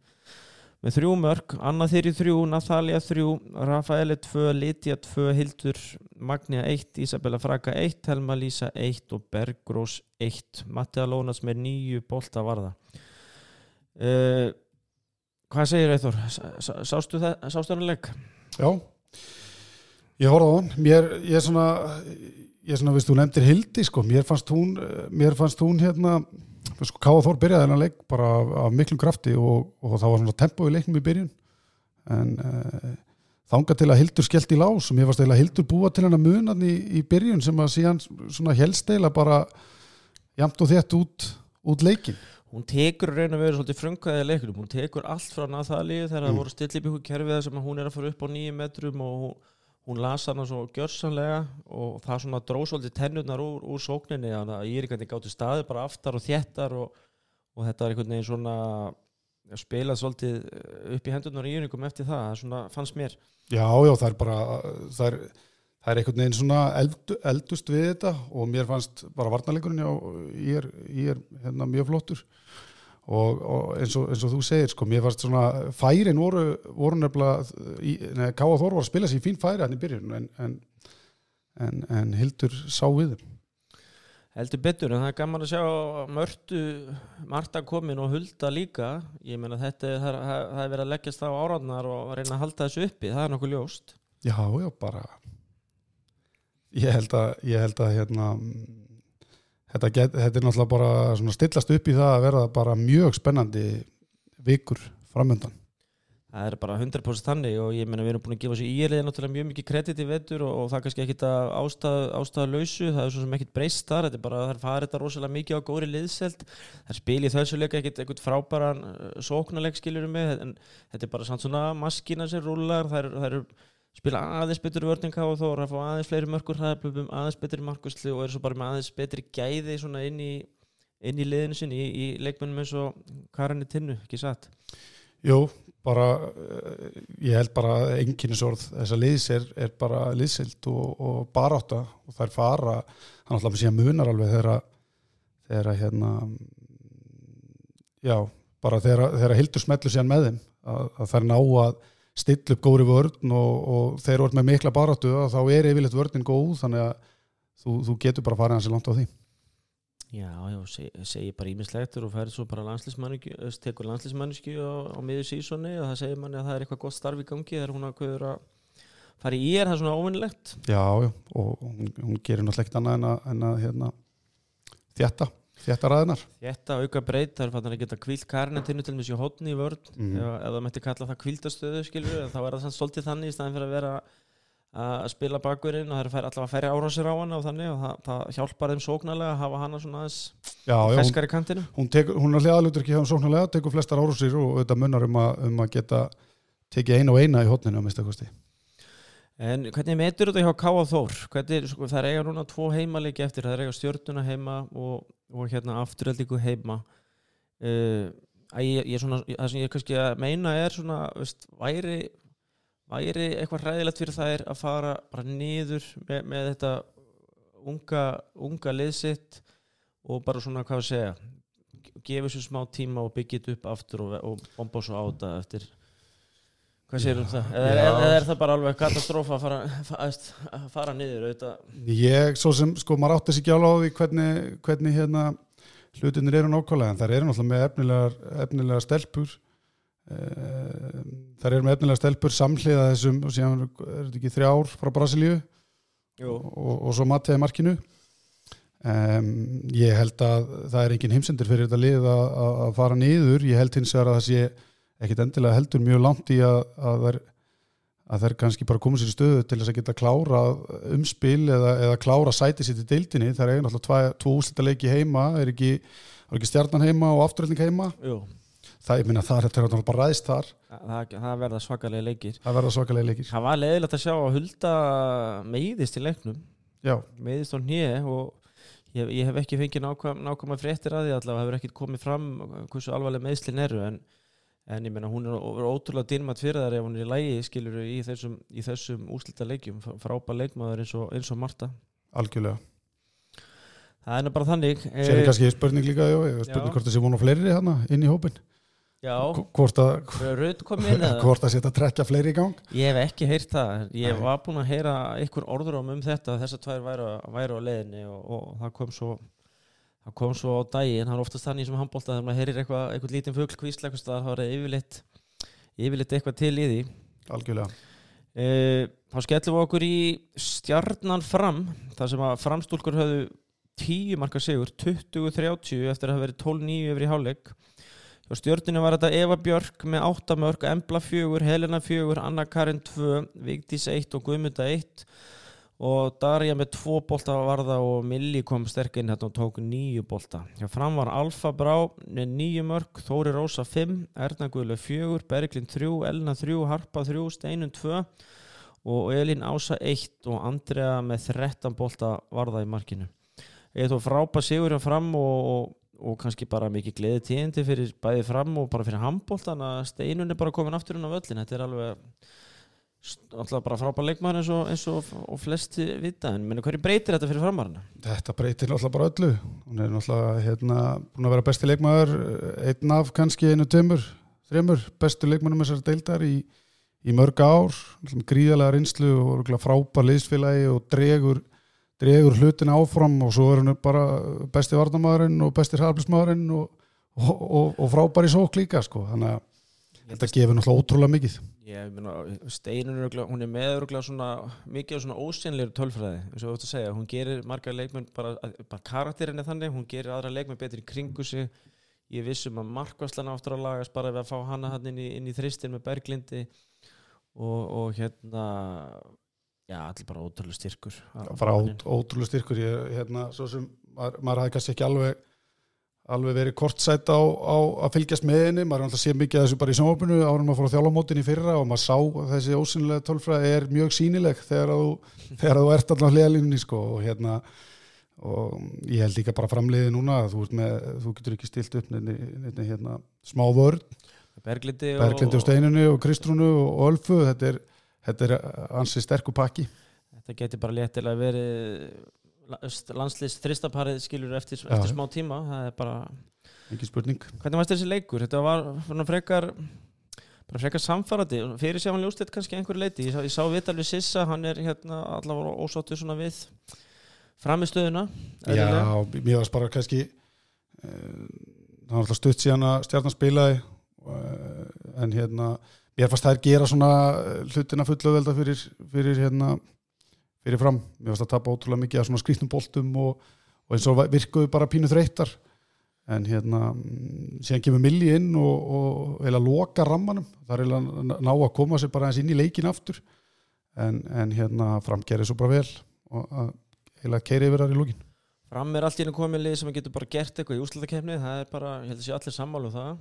með þrjú mörg, Anna Þyri þrjú, Nathalia þrjú Rafaeli tvö, Lydia tvö Hildur Magnia eitt, Isabella Fraka eitt Helma Lísa eitt og Bergrós eitt, Mattiða Lónas með nýju bolta varða uh, Hvað segir Eithor? Sástu það, sástu hann leik? Já, ég horfði á hann. Mér, ég er svona, ég er svona, veist, þú nefndir Hildi, sko, mér fannst hún, eh, mér fannst hún hérna, sko, Káa Þór byrjaði hennar leik bara af, af miklum krafti og, og það var svona tempo í leiknum í byrjun, en uh, þanga til að Hildur skellt í lás og mér fannst eiginlega Hildur búa til hennar munan í, í byrjun sem að síðan svona helst eiginlega bara jamt og þétt út, út leikin. hún tekur raun að vera svolítið frumkvæðið leikunum, hún tekur allt frá Nathalíu þegar það Mm. voru stillið byggu kerfið sem hún er að fara upp á nýju metrum og hún, hún las hana svo gjörsanlega og það svona dró svolítið tennurnar úr, úr sókninni þannig að Írikandi gáttu staði bara aftar og þéttar og, og þetta var einhvern veginn svona spilað svolítið upp í hendurnar í Írikum eftir það, það svona fannst mér. Já, já, það er bara það er, það er einhvern veginn svona eld, eldust við þetta og mér fannst bara varnarleikurinn já, ég er, ég er hérna, mjög flottur og, og eins, og, eins og þú segir, sko, mér fannst svona færin voru, voru nefnilega Káa Þór var að spila sér í fín færi hann í byrjun en, en, en, en Hildur sá við þeim. Heldur betur, en það er gaman að sjá mörtu Marta komin og Hulda líka. Ég meina þetta það, er- það er verið að leggjast á áraðnar og reyna að halda þessu uppi það er nokkuð ljóst. Já, já, bara ég held að, ég held að hérna þetta, get, þetta er náttúrulega bara stillast upp í það að verða bara mjög spennandi vikur framöndan það er bara 100% þannig og ég meina við erum búin að gefa sér íliði náttúrulega mjög mikið kredit í vetur og, og það er kannski ekkit að ástæða, ástæða lausu það er svo sem ekkit breyst þar þetta er bara, það er farið þetta rosalega mikið á góri liðselt það spil í þessu leika ekkit ekkit frábæran uh, sóknarleik skiljur með en þetta er bara svona maskina sem rúlar það eru er, spila aðeins betur vörninga og þó að fá aðeins fleiri mörkur hraðablöfum, aðeins betri markusli og eru svo bara með aðeins betri gæði inn í inn í liðinu sinni, í, í leikmennum eins og Karinni Tinnu, ekki satt? Jú, bara eh, ég held bara enginnisorð þessa liðs er, er bara liðsild og, og barátta og þær fara hann alltaf síðan munar alveg þegar að- hérna já, bara þegar, að- hildur smellu síðan með þeim að, að þær ná að stilla upp góri vörn og, og þeir eru með mikla baráttu og þá er yfirleitt vörnin góð þannig að þú, þú getur bara farið hans í langt á því. Já, já, seg, segi bara ímislegt og færið svo bara landslismannisku tekur landslismannisku á, á miður sísoni og það segir manni að það er eitthvað gott starf í gangi þegar hún hafa að fara í er það er svona óvinnilegt Já, já, og hún, hún gerir náttúrulega ekkert annað en að, en að hérna, þjætta, þjætta ræðinar Þetta auka breyt, það er fann að geta kvílt karnetinu til sér hótni í vörn ef, ef það mætti kalla það kvíldastöðu skilur þá er það svolítið þannig í staðin fyrir að vera að spila bakverðin og það er fær, allavega færi árásir á hana og þannig og það, það hjálpar þeim sóknarlega að hafa hana svona aðeins feskar í kantinu hún, tekur, hún er hliðalutur ekki hjá sóknarlega, tekur flestar árásir og þetta munnar um að, um að geta tekið eina og eina í hotninu að mista kosti En hvernig metur þetta hjá Káa Þór? Hvernig, sko, það er eiga núna tvo heimaleiki eftir, það er eiga stjórnuna heima og, og hérna afturöldingu heima uh, ég, ég svona, það sem ég kannski að meina er svona, veist, væri væri eitthvað ræðilegt fyrir þær að fara bara niður með, með þetta unga, unga liðsitt og bara svona, hvað að segja gefa þessu smá tíma og byggja þetta upp aftur og, og bomba svo á þetta eftir hvað segir um það? Eða, eða, er það bara alveg katastrófa að fara, fara niður auðvitað? Ég, svo sem, sko, maður átti sig ekki alveg á því hvernig, hvernig hérna hlutinir eru nákvæmlega, en þær eru náttúrulega með efnilegar, efnilegar stelpur. Eh, þær eru með efnilegar stelpur samhliða þessum og síðan eru er þetta ekki þrjár frá Brasilíu? Og, og svo Mattiði markinu. Um, ég held að það er engin heimsendur fyrir þetta lið að að fara niður, ég held hins vegar að það sé ekkit endilega heldur mjög langt í að, að þær að þær kannski bara koma sér í stöðu til þess að geta klára umspil eða, eða klára sæti sér til deildinni, þær er náttúrulega tvo úslita leiki heima, er ekki, er ekki stjarnan heima og afturölding heima? Jú. það, ég minna, það er þetta náttúrulega bara ræðist þar. Það, það verða svakalega leikir. Það verða svakalega leikir. Það var leiðilegt að sjá að Hulda meiðist í leiknum. Já, meiðist á hnið og ég, ég hef ekki fengið nákvæm, nákvæm fréttir að því allavega hefur ekkert komið fram hversu alvarlega meiðslin eru en, en ég meina hún er ótrúlega dýrmætt fyrir þar ef hún er í lægi skilur í þessum, í þessum úslita leikjum frábær leikmaður eins og, eins og Marta. Algjörlega. Það er bara þannig sér er kannski spurning líka, já, spurning Já. hvort það sé vonu fleiri hana inn í hópin Já, hvort að, (laughs) að setja að trekja fleiri í gang. Ég hef ekki heyrt það, ég Nei. var búinn að heyra einhver orður um þetta þessar tvær væru, væru á leiðinni og, og það kom svo það kom svo á daginn, það er oftast þannig sem handbólta þegar maður heyrir eitthvað, eitthvað lítinn fugl kvísla eitthvað staðar, þá er það yfirleitt yfirleitt eitthvað til í því. Algjörlega. E, Þá skellum við okkur í stjarnan fram þar sem að framstúlkur höfðu 10 marka sigur, 20-30 eftir að hafa verið 12-9 yfir í hálfleik. Og stjörninu var þetta Eva Björk með 8 mörg, Embla 4, Helena 4 Anna Karin 2, Vigdís 1 og Guðmunda 1 og Darja með tvo bolta varða og Milli kom sterk inn hérna og tók nýju bolta. Hjá fram var Alfa Brá með nýju mörg, Þóri Rósa 5 Erna Guðlega 4, Berglind 3 Elna 3, Harpa 3, Steinun 2 og Elin Ása 1 og Andrea með 13 bolta varða í markinu. Eða þó frápa sigur hjá fram og, og, og kannski bara mikið gleði tíðindi fyrir bæði fram og bara fyrir handboltan að Steinun er bara komin aftur inn á völlin þetta er alveg alltaf bara frábær leikmaður eins og, eins og, og flesti vita en menn hverju breytir þetta fyrir framarna? Þetta breytir náttúrulega bara öllu hún er náttúrulega hérna, búin að vera besti leikmaður einn af kannski einu tömur þremur bestu leikmannum þessar deildar í, í mörg ár gríðalega rinslu og frábær leysfélagi og dregur, dregur hlutin áfram og svo er hann bara besti varnamæðurinn og besti hraðblismæðurinn og, og frábær í sók líka sko. þannig að Þetta gefur náttúrulega ótrúlega mikið. Ég meina, Steinun er hún er með svona, mikið á svona ósynleir tölfræði, eins og þú ætti að segja. Hún gerir marga leikmenn, bara, bara karakterin er þannig, hún gerir aðra leikmenn betur í kringu sig. Ég vissum að Markvæslan áttur að lagast bara við að fá hana hann inn í, inn í þristin með Berglindi og, og hérna já, allir bara ótrúlega styrkur. Bara ótrúlega styrkur. Ég, hérna, svo sem maður, maður hafði kannski ekki alveg alveg verið kortsætt á, á að fylgjast með henni, maður er alltaf séð mikið þessu bara í samofinu árum að fóra þjálfamótin í fyrra og maður sá að þessi ósynilega tölfræði er mjög sínileg þegar þú, þegar þú ert alltaf hliðalínni sko og hérna og ég held líka bara framleiði núna að þú, með, þú getur ekki stilt upp nefni, nefni, hérna, smá vörð Berglindi og, Berglindi og Steinunni og Kristrúnu og Ölfu þetta er, þetta er ansi sterku pakki. Þetta getur bara léttilega verið landslýst þristaparið skilur eftir, eftir smá tíma það er bara hvernig varst þessi leikur? Þetta var frekar bara frekar samfarrati fyrir sér hann ljóstið kannski einhverju leiti ég sá, sá Vital við Sissa, hann er hérna allavega ósáttu svona við framistöðuna Já, mér varst bara kannski uh, það var alltaf stutt síðan að stjarnan spilaði uh, en hérna mér fannst er gera svona hlutina fullöðvelda fyrir, fyrir hérna fyrir fram, mér finnst að tapa ótrúlega mikið af svona skrýtnum boltum og, og eins og virkuðu bara pínu þreytar en hérna síðan kemur Milli inn og, og eða loka rammanum, það er eða ná að koma sér bara eins inn í leikin aftur. En, en hérna framgerði svo bara vel og eða keiri yfir þar í lókin Fram er allt í einu komið sem getur bara gert eitthvað í úslutakefni það er bara, ég held að sé allir sammálu um það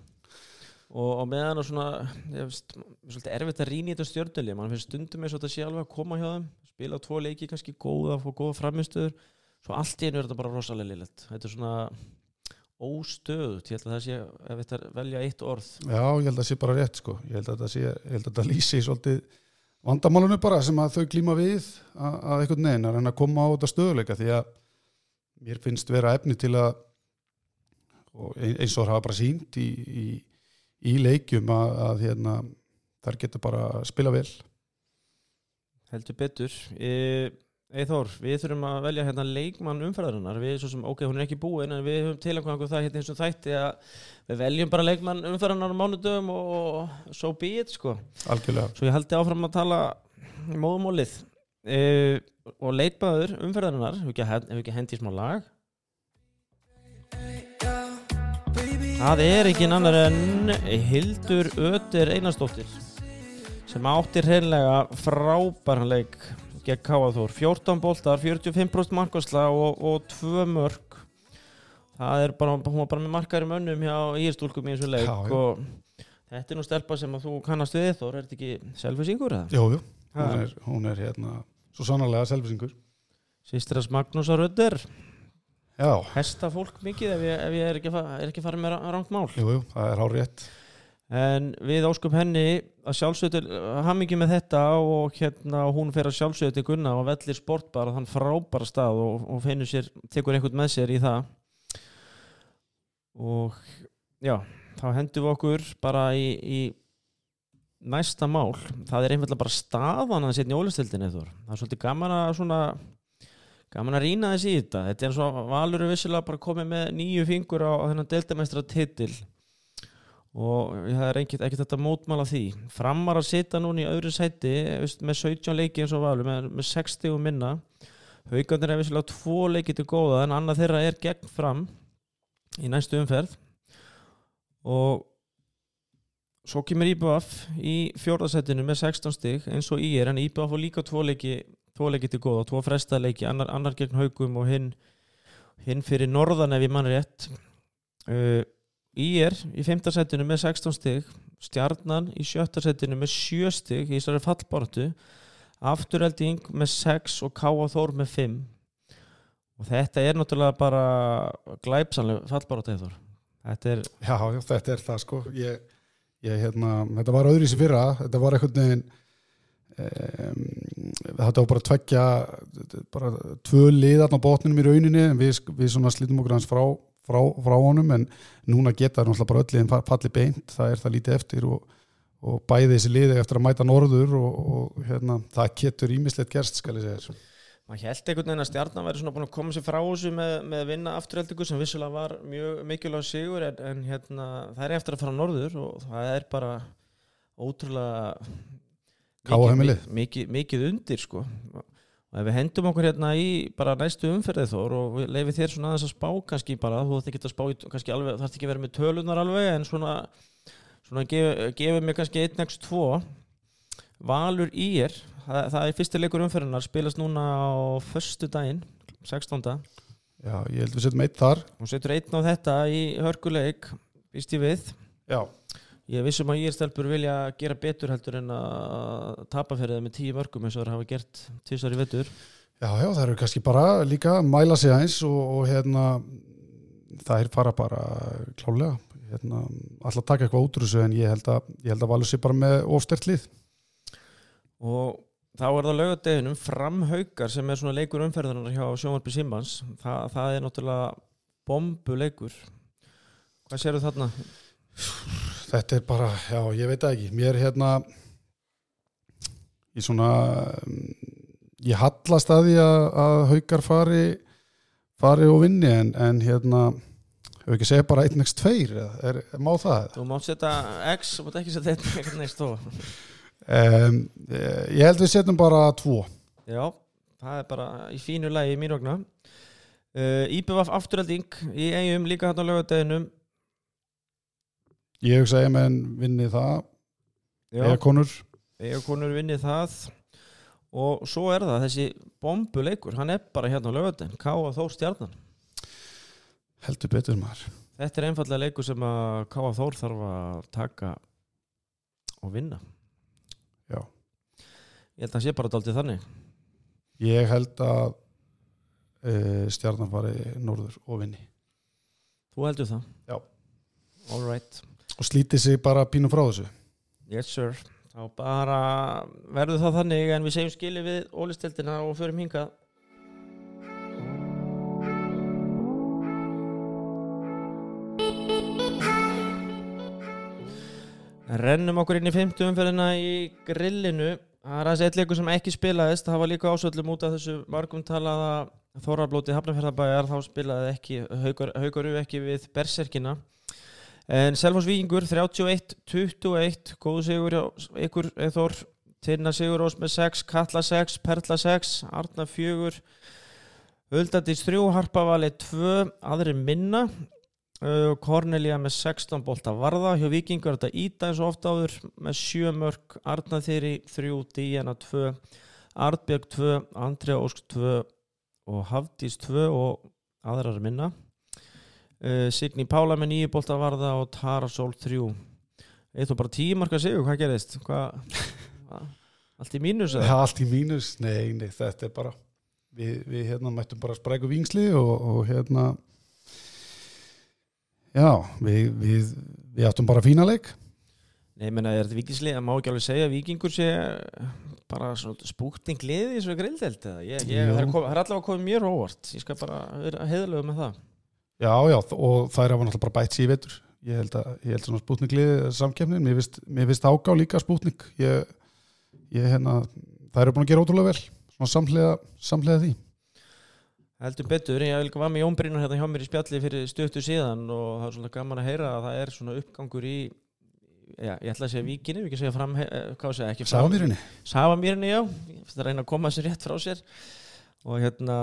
og, og meðan og svona ég veist, svolítið erfitt að rýna í þetta stjórnuli mann finnst stundum eins og þetta sé alveg að koma hjá þeim. Spila tvo leiki kannski góða og góða framistöður svo allt í einu er þetta bara rosalega liðlegt þetta er svona óstöðut ég held að það sé, ef þetta er velja eitt orð. Já, ég held að það sé bara rétt sko. Ég held að það sé, ég held að það lýsi svolítið vandamálunum bara sem að þau glíma við að, að eitthvað neina en að koma á þetta stöðuleika því að mér finnst vera efni til að eins og það hafa bara sínt í, í, í leikjum að, að hérna, þar getur bara spila vel. Heldur betur. Eithór, við þurfum að velja hérna leikmann umfæðarinnar við svo sem, ok, hún er ekki búin en við höfum tilangvað það hérna eins og þætti að við veljum bara leikmann umfæðarinnar á mánudöfum og so be it sko. Algjörlega. Svo ég haldi áfram að tala í móðumólið e, og leikmaður umfæðarinnar hefur ekki, ekki hendið smá lag Það er ekki annar en Hildur Ötter Einarstóttir sem áttir hreinlega frábæran leik gegn Káaþór 14 bóltar, 45% markværsla og, og 2 mörg það er bara, hún var bara með markar í mönnum hjá Írstúlkum í þessu leik já, og þetta er nú stelpa sem að þú kannast við Þór, er þetta ekki selvisingur? Jújú, hún hún er hérna svo sannarlega selvisingur Sýstras Magnúsar Röder Hesta fólk mikið ef ég, ef ég er ekki, ekki farið með rangt mál? Jújú, það er hár rétt en við áskum henni að sjálfsögðu ham ekki með þetta og hérna hún fer að sjálfsögðu til Gunna og vellir sportbar og þann frábæra stað og, og finnur sér, tekur einhvern með sér í það. Og já, þá hendum við okkur bara í, í næsta mál, það er veginn bara staðan að setja í ólistildin eða það er svolítið gaman að svona gaman að rýna þess í þetta. Þetta er eins og valur við vissilega bara komið með nýju fingur á, þennan deltamestra titil og það er ekkert þetta mótmála því. Framar að sita núna í öðru sæti með 17 leiki eins og valur með, með 60 og minna. Haugandir er vissilega tvo leiki til góða en annað þeirra er gegn fram í næstu umferð. Og svo kemur Íbaf í fjórðarsætinu með 16 stygg eins og í er en Íbaf får líka tvo leiki tvo leiki til góða, tvo fresta leiki annar, annar gegn haugum og hinn hinn fyrir norðan ef ég mann rétt uh, Ír í 5. setinu með 16 stig Stjarnan í 7. setinu með 7 stig í þessari fallbortu Afturhelding með 6 og Káa Þór með 5 og þetta er náttúrulega bara glæpsanlega fallbortu eða þetta er Já, þetta er það sko ég, ég, hérna, þetta var öðru í sig fyrra þetta var veginn um, þetta var bara tveggja bara tvö liðarn á botninum í rauninni við, við svona slítum okkur hans frá, frá, frá honum en núna geta það náttúrulega bara öll liðin falli beint, það er það lítið eftir og, og bæði þessi liði eftir að mæta norður og, og hérna, það getur ímislegt gerst skal ég segja þessu maður held einhvern veginn að stjarnan væri svona búin að koma sér frá þessu með, með að vinna afturheldingu sem vissulega var mjög mikilvæg sigur en, en hérna, það er eftir að fara norður og það er bara ótrúlega. Mikið, mikið, mikið undir sko. Og ef við hendum okkur hérna í bara næstu umferðið þór og við leifið þér svona aðeins að spá kannski bara, þú þarf ekki að spá í, kannski alveg, þarf ekki að vera með tölunar alveg en svona, svona gef, gefið mér kannski 1x2 Valur Ír það, það er fyrsti leikur umferðinar spilast núna á förstu daginn 16. Já, ég held við setjum eitt þar. Og setur einn á þetta í hörkuleik býst ég við. Já, ég vissum að Ír stelpur vilja gera betur heldur en að tapa fyrir það með tíu mörgum eins og það hafa gert tísar í vettur já, já, það eru kannski bara líka að mæla sig aðeins og, og hérna það er fara bara klálega hérna, alltaf taka eitthvað út úr þessu en ég held að, ég að valur sér bara með ofstert lið. Og þá er það laugadeginum framhaukar sem er svona leikur umferðunar hjá sjónvarpi Simbans Þa, það er náttúrulega bombuleikur. Hvað séru þarna? Þetta er bara, já, ég veit ekki. Mér hérna ég svona um, ég hallast að því að, að haukar fari fari og vinni en, en hérna hefur ekki segja bara 1x2 er, er, má það? Þú mátt setja X og mátt ekki setja einn eitthvað neist og Um, ég held við setjum bara 2 Já, það er bara í fínu lagi í mín vegna. Uh, Íbjöf afturhalding í eigum líka hann á laugadeginum ég hugsa að menn vinni það eða konur. Eiga konur vinnið það. Og svo er það þessi bombuleikur, hann er bara hérna á laugadegin Káa Þór stjarnan. Heldur betur maður. Þetta er einfallega leikur sem að Káa Þór þarf að taka og vinna. Já. Ég held að það sé bara daldið þannig. Ég held að uh, stjarnan fari norður og vinni. Þú heldur það? Já. All right og slíti sig bara pínu frá þessu? Yes sir. Þá bara verður það þannig en við segjum skilið við ólisteldina og förum hingað. Rennum okkur inn í 50 umferðina í grillinu. Það er aðeins eitt leikur sem ekki spilaðist. Það var líka ásöldum út af þessu margum talaða Þórarblóti Hafnarferðabæjar þá spilaði ekki haugaru ekki við Berserkina En Selfos Víkingur 31-21 góðu sigur ykkur Eithor Tinna Sigur Ós með 6 Katla 6, Perla 6 Arna 4 Huldadís 3 Harpavali 2 aðri minna. Uh, Cornelia með 16 bolta varða. Hjá Víkingur þetta Íta eins og ofta áður með 7 mörg Arna Þyri 3 Díana 2 Artbjörg 2 Andrea Ósk 2 og Hafdís 2 og aðrar minna uh, Signý Pála með nýju bolta varða og Tara Sól 3 Eithor bara tíu marka sigur, hvað gerðist? Hvað? Allt í mínus? er allt í mínus, nei, nei þetta er bara við, við hérna mættum bara spræku vingsli og, og hérna já, við, við við áttum bara fína leik Nei, menna, er þetta vikingslið? Það má ekki alveg segja vikingur sé bara svona spúkting liði í svo grildeld eða? Ég, ég, Jú. það er, allavega komið á óvart. Ég skal bara vera heiðalög með það. Já, já, og þær hafa náttúrulega bara bætt sér í vetur. Ég held að, ég held svona spútninglið samkefnin, mér finnst, mér finnst ágá líka spútning ég, ég hérna þær eru búin að gera ótrúlega vel svona samhlega, samhlega því. Heldur betur, ég var með Jón Brynur hérna hjá mér í spjalli fyrir stöttu síðan og það er svona gaman að heyra að það er svona uppgangur í já, ég ætla að segja við ekki að segja fram eh, hvað að segja, ekki fram Sámýrinni, Safamýrinni, já, ég finnst að reyna að koma þessu rétt frá sér og hérna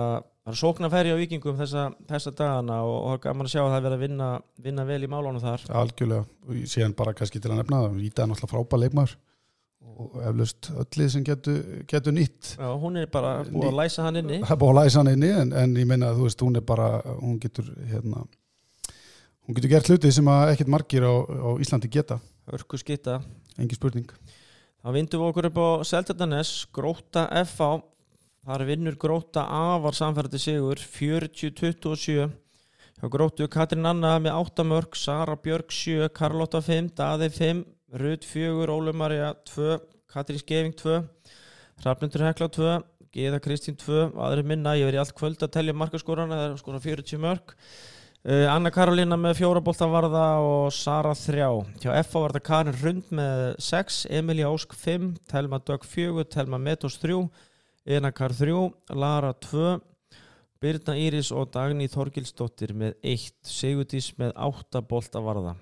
það er sóknarfæri á vikingum þessa, þessa dagana og, og gaman að sjá að það er verið að vinna, vinna vel í málunum þar. Algjörlega. Og síðan bara kannski til að nefna það, Íta er náttúrulega frábæð leikmaður og eflaust öllið sem getur getu nýtt. Já, hún er bara búið að læsa hann inni. Það er búið að læsa hann inni en, en ég meina að þú veist, hún er bara hún getur hérna hún getur gert hluti sem að ekkert margir á, á Íslandi geta, Örku skitta engin spurning. Þá vindum við okkur upp á Seltjarnanes Gróta FA Þar vinnur Gróta afar samfærdi sigur 40-27 hjá Grótu Katrin Anna með 8 mörg Sara Björg 7, Karlotta 5 Daði 5, Rud 4 Ólu Marja 2, Katrin Skeving 2 Hrafnundur Hekla 2 Geða Kristín 2, aðri minna. Ég verið allt kvöld að telja markaskórana það er skora 40 mörg Anna Karolina með fjóra bolta varða og Sara þrjá. Hjá FA var það Karin Rund með 6, Emilia Ósk 5, Telma Dögg 4, Telma Metos 3, Enakar 3, Lara 2, Birna Íris og Dagný Þorgilsdóttir með 1, Sigurdís með 8 bolta varða.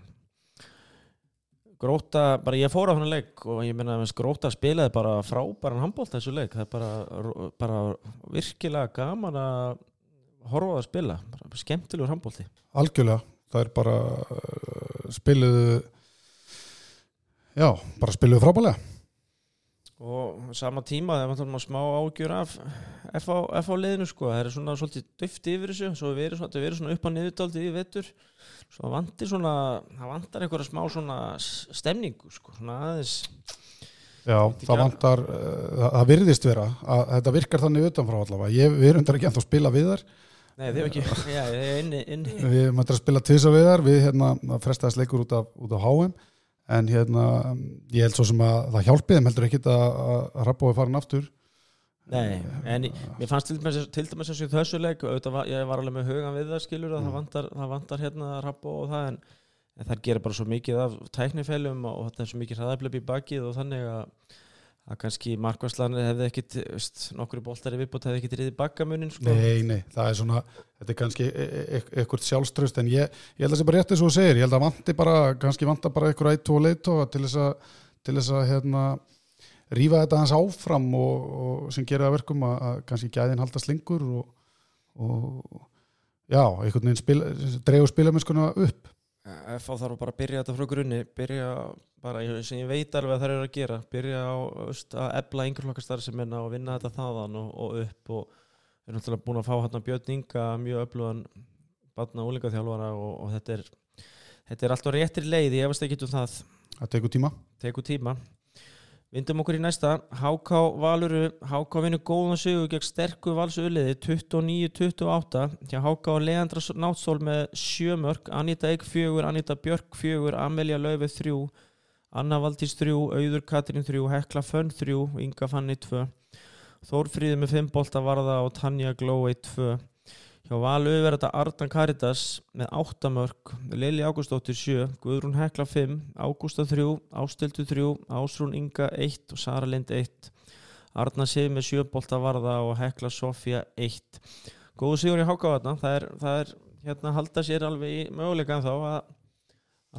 Gróta, bara ég fór á hann leik og ég menna að Gróta spilaði bara frábæran handbólt þessu leik. Það er bara, bara virkilega gaman að horfa að spila, bara skemmtilegur handbólti. algjörlega, það er bara uh, spiluðu já, bara spiluðu frábælega og sama tíma það er maður smá ágjur af FH liðinu sko, það er svona svolítið döft yfir þessu, svo við erum svona, svona upp á niðurdaldið í vettur svo vantir svona, það vantar einhverja smá svona stemningu sko, svona aðeins. Já, það vantar, uh, það, það virðist vera að þetta virkar þannig utanfrá allavega. Ég, við erum þetta ekki ennþá að spila við þar Nei, þið hefur ekki, (laughs) já, þið er inni, inni. við erum þetta að spila tvisa við þar við hérna, það frestaðist leikur út af, út af HM en hérna, ég held svo sem að það hjálpið, þeim heldur ekki að, að Rappói farin aftur Nei, en ég, fannst til dæmis til dæmis þessu leik, auðvitað var, ég var alveg með hugan við það skilur að Mm. það vantar, það vantar hérna Rappó og það en, en það gerir bara svo mikið af tæknifælum og þetta er svo mikið hraðablöp í bakið og þannig að að kannski markværslanir hefði ekkit veist, nokkru boltar í viðbútt hefði ekkit riðið bakkamunin sko. Nei, nei, það er svona þetta er kannski e e eitthvað sjálfströst en ég, ég held að það sé bara rétt eins og þú segir ég held að vanti bara, kannski vanta bara eitthvað eitt og leitóa til þess að til þess að hérna rífa þetta hans áfram og, og sem gerir það verkum að, að kannski gæðin haldast lengur og, og já, einhvern veginn spil, dreigur spilamennskuna upp FH þarf bara að byrja þetta frá grunni byrja bara, ég- sem ég veit alveg að það eru að gera byrja á veist, að ebla einhverflokkastar sem minna og vinna þetta þaðan og, og upp og við erum náttúrulega búin að fá hérna Björn Inga mjög öflugan batna og úlingaþjálfara og, og þetta er þetta er alltaf réttir leið, ég efast ekki um það. Það tekur tíma. Tekur tíma Vindum okkur í næsta. HK Valuru, HK vinnur góðan sigur gegn sterku valsuliði 29-28 hjá HK og Leandra Náttsól með sjömörk Anita Eik fjögur, Anita Björk fjögur Amelja Laufi þrjú Anna Valdís þrjú, Auður Katrín þrjú Hekla Fönn þrjú, Inga Fanny tvö. Þórfríði með fimm bolta varða og Tanja Glói tvö Hjá Valu verður þetta Ardan Karitas með 8 mörg, Lili Ágústóttir 7, Guðrún Hekla 5, Ágústa 3, Ástildu 3, Ásrún Inga 1 og Sara Lind 1. Arna Sif með 7 bolta varða og Hekla Sofía 1. Góðu sigur í Hákavatna, það er, það er hérna halda sér alveg í möguleika þá að,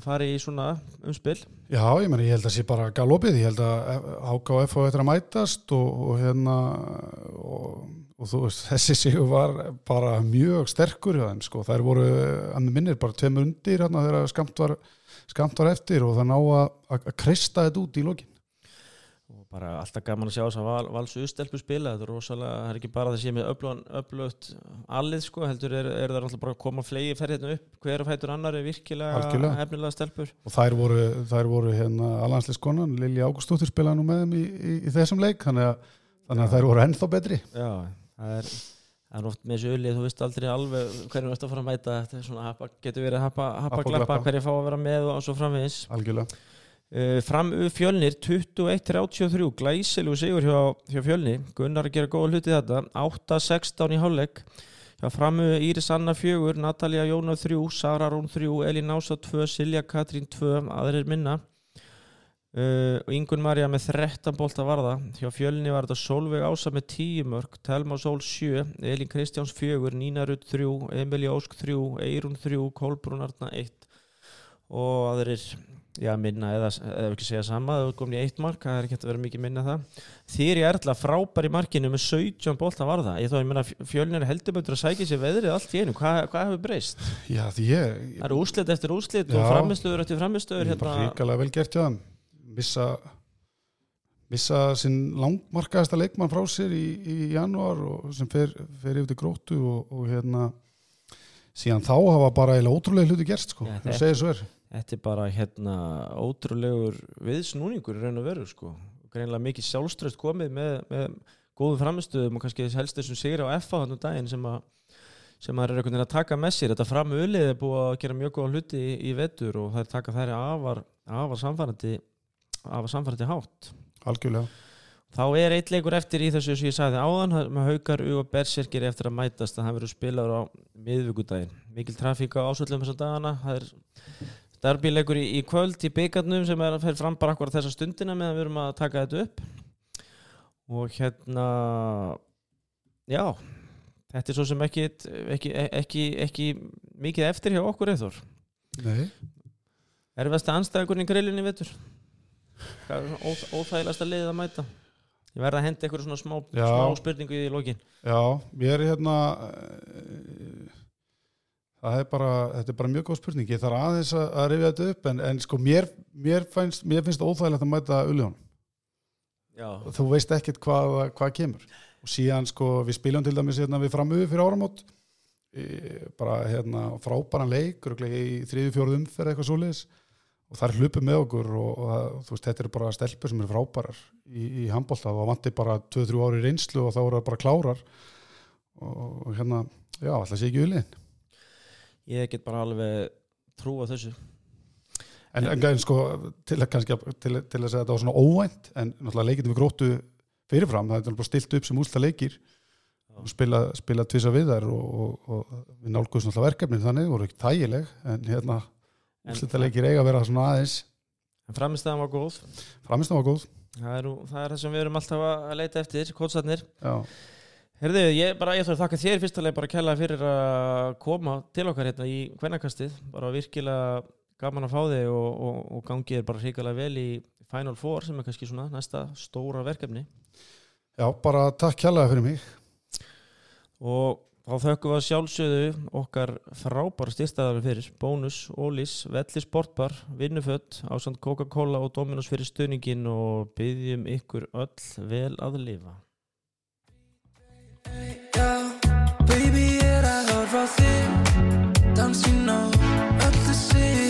að fara í svona umspil. Já, ég meni, ég held að sé bara galopið, ég held að HKF á eftir að mætast og, og hérna og, og þú veist, (laughs) þessi sigur var bara mjög sterkur hjá þeim, sko, þær voru að með minnir bara tveim undir hérna þegar skamt var, skamt var eftir og það ná að, kreista þetta út í lokin. og bara alltaf gaman að sjá þess að val, valsu stelpu spila, þetta er rosalega það er ekki bara þessi með öflugan, öflugt allið sko, heldur er, er það alltaf bara að koma flegi ferðinu upp, hver fætur annari virkilega Algjörlega. hefnilega stelpur Og þær voru, þær voru hérna alhansleiskonan, Lilja Ágústóttir spilaði nú með þeim í, í, í þessum leik, þannig að, þannig að þær voru ennþá betri. já, það er það er oft með þessu ölið, þú veist aldrei alveg ert að fara að mæta, þetta er svona happa, getur verið happa, Happa og glappa, hverju fá að vera með og svo framvegis. Algjörlega. Uh, fram U fjölnir 21-33 glæsilegu sigur hjá, hjá fjölni. Gunnar að gera góða hluti þetta. 8-16 í hálfleik. Hjá fram U Íris Anna 4 Natalia Jóna 3, Sara Rún 3 Elin Ása 2, Silja Katrín 2 aðrir minna uh, og Ingun Marja með 13 bolta varða hjá fjölni var þetta Solveig Ása með 10 mörg Telma Sól 7, Elin Kristjáns 4 Nína Rutt 3, Emilja Ósk 3 Eirún 3, Kolbrún Arna 1 og aðrir já, minna eða, eða ekki segja sama það komin í eitt mark, það er ekki hægt að vera mikið minna það. Þýri Erla frábær í markinu með 17 bolta varða, ég þó ég meina fjölnir heldur betur að sækja sér veðrið allt í einu. Hvað, hvað hefur breyst? Já, því ég, Það eru úrslit eftir úrslit og framistöður eftir framistöður Missa, missa sinn langmarkaðasta leikmann frá sér í, í janúar og sem fer, fer yfir til gróttu og, og hérna síðan þá hafa bara ótrúlega hluti gerst sko, Já, það segir svo er. Þetta er bara hérna ótrúlegur viðsnúningur í raun og veru sko. Greinlega mikið sjálfströst komið með, með góðum framistuðum og kannski helst þessum sigri á FA þannig daginn sem að sem að er einhvern veginn að taka með sér. Þetta framulið er búið að gera mjög góða hluti í, í vetur og það er taka þær afar, afar samfærandi afar samfærandi hátt. Algjörlega, þá er eitt leikur eftir í þessu sem ég sagði áðan með haukar og Berserkir eftir að mætast að það verður spilaður á miðvíkudaginn mikil trafík á ásvöldum þessar dagana það er derbyleikur í, í kvöld í byggarnum sem er að fer fram bara akkurat þessa stundina meðan við erum að taka þetta upp. Og hérna já þetta er svo sem ekki, ekki, ekki, ekki mikið eftir hjá okkur eithor nei. Erfast að anstæðagurinn í grillinu vetur hvað er svona ó- óþægilegasta liðið að mæta? Ég verða að henda eitthvað svona smá, smá spurningu í lokin. Já, mér er hérna eh, það er bara þetta er bara mjög góð spurning, ég þarf aðeins að, að rifja þetta upp en, en sko mér, mér, finnst, mér finnst óþægilegt að mæta Uljón já, þú veist ekkert hvað, hvað kemur. Og síðan sko við spiljum til dæmis hérna við framuðu fyrir áramót. E, bara hérna frábæran leik í þriði fjóruð umferð eitthvað svoleiðis og það er hlupið með okkur og, og það, þú veist þetta eru bara stelpur sem eru frábærar í, í handbólta og vantir bara 2-3 ári reynslu og þá eru það bara klárar. Og, hérna já, alltaf sé ekki uliðin ég get bara alveg trúa þessu. En, en, en sko til, að kannski, til, til að segja þetta var svona óvænt en náttúrulega leikindum við gróttu fyrirfram, það er bara stilt upp sem úrsta leikir. Og spila, spila tvisa við þær og, og, og við nálguðum náttúrulega verkefnin þannig, voru ekki þægileg en hérna Úrslita leikir eiga að vera svona aðeins. En framistæðan var góð. Framist var góð. Það er, það er það sem við erum alltaf að leita eftir kótsarnir. Já, Herðu, ég, bara, ég þarf að þakka þér fyrstulega bara að kella fyrir að koma til okkar hérna í kvennakastið, bara virkilega gaman að fá þig og, og, og gangið er bara hrikalega vel í Final Four sem er kannski svona næsta stóra verkefni. Já, bara takk kjærlega fyrir mig. Og þá þökkum við að sjálfsögðu okkar frábæra styrstaðar fyrir Bónus, Ólís, Velli Sportbar Vinnufött, Ásand Coca-Cola og Dominos fyrir stuðningin og byggjum ykkur öll vel að lifa. Baby er að horfa á þig. Dansinn á öllu signa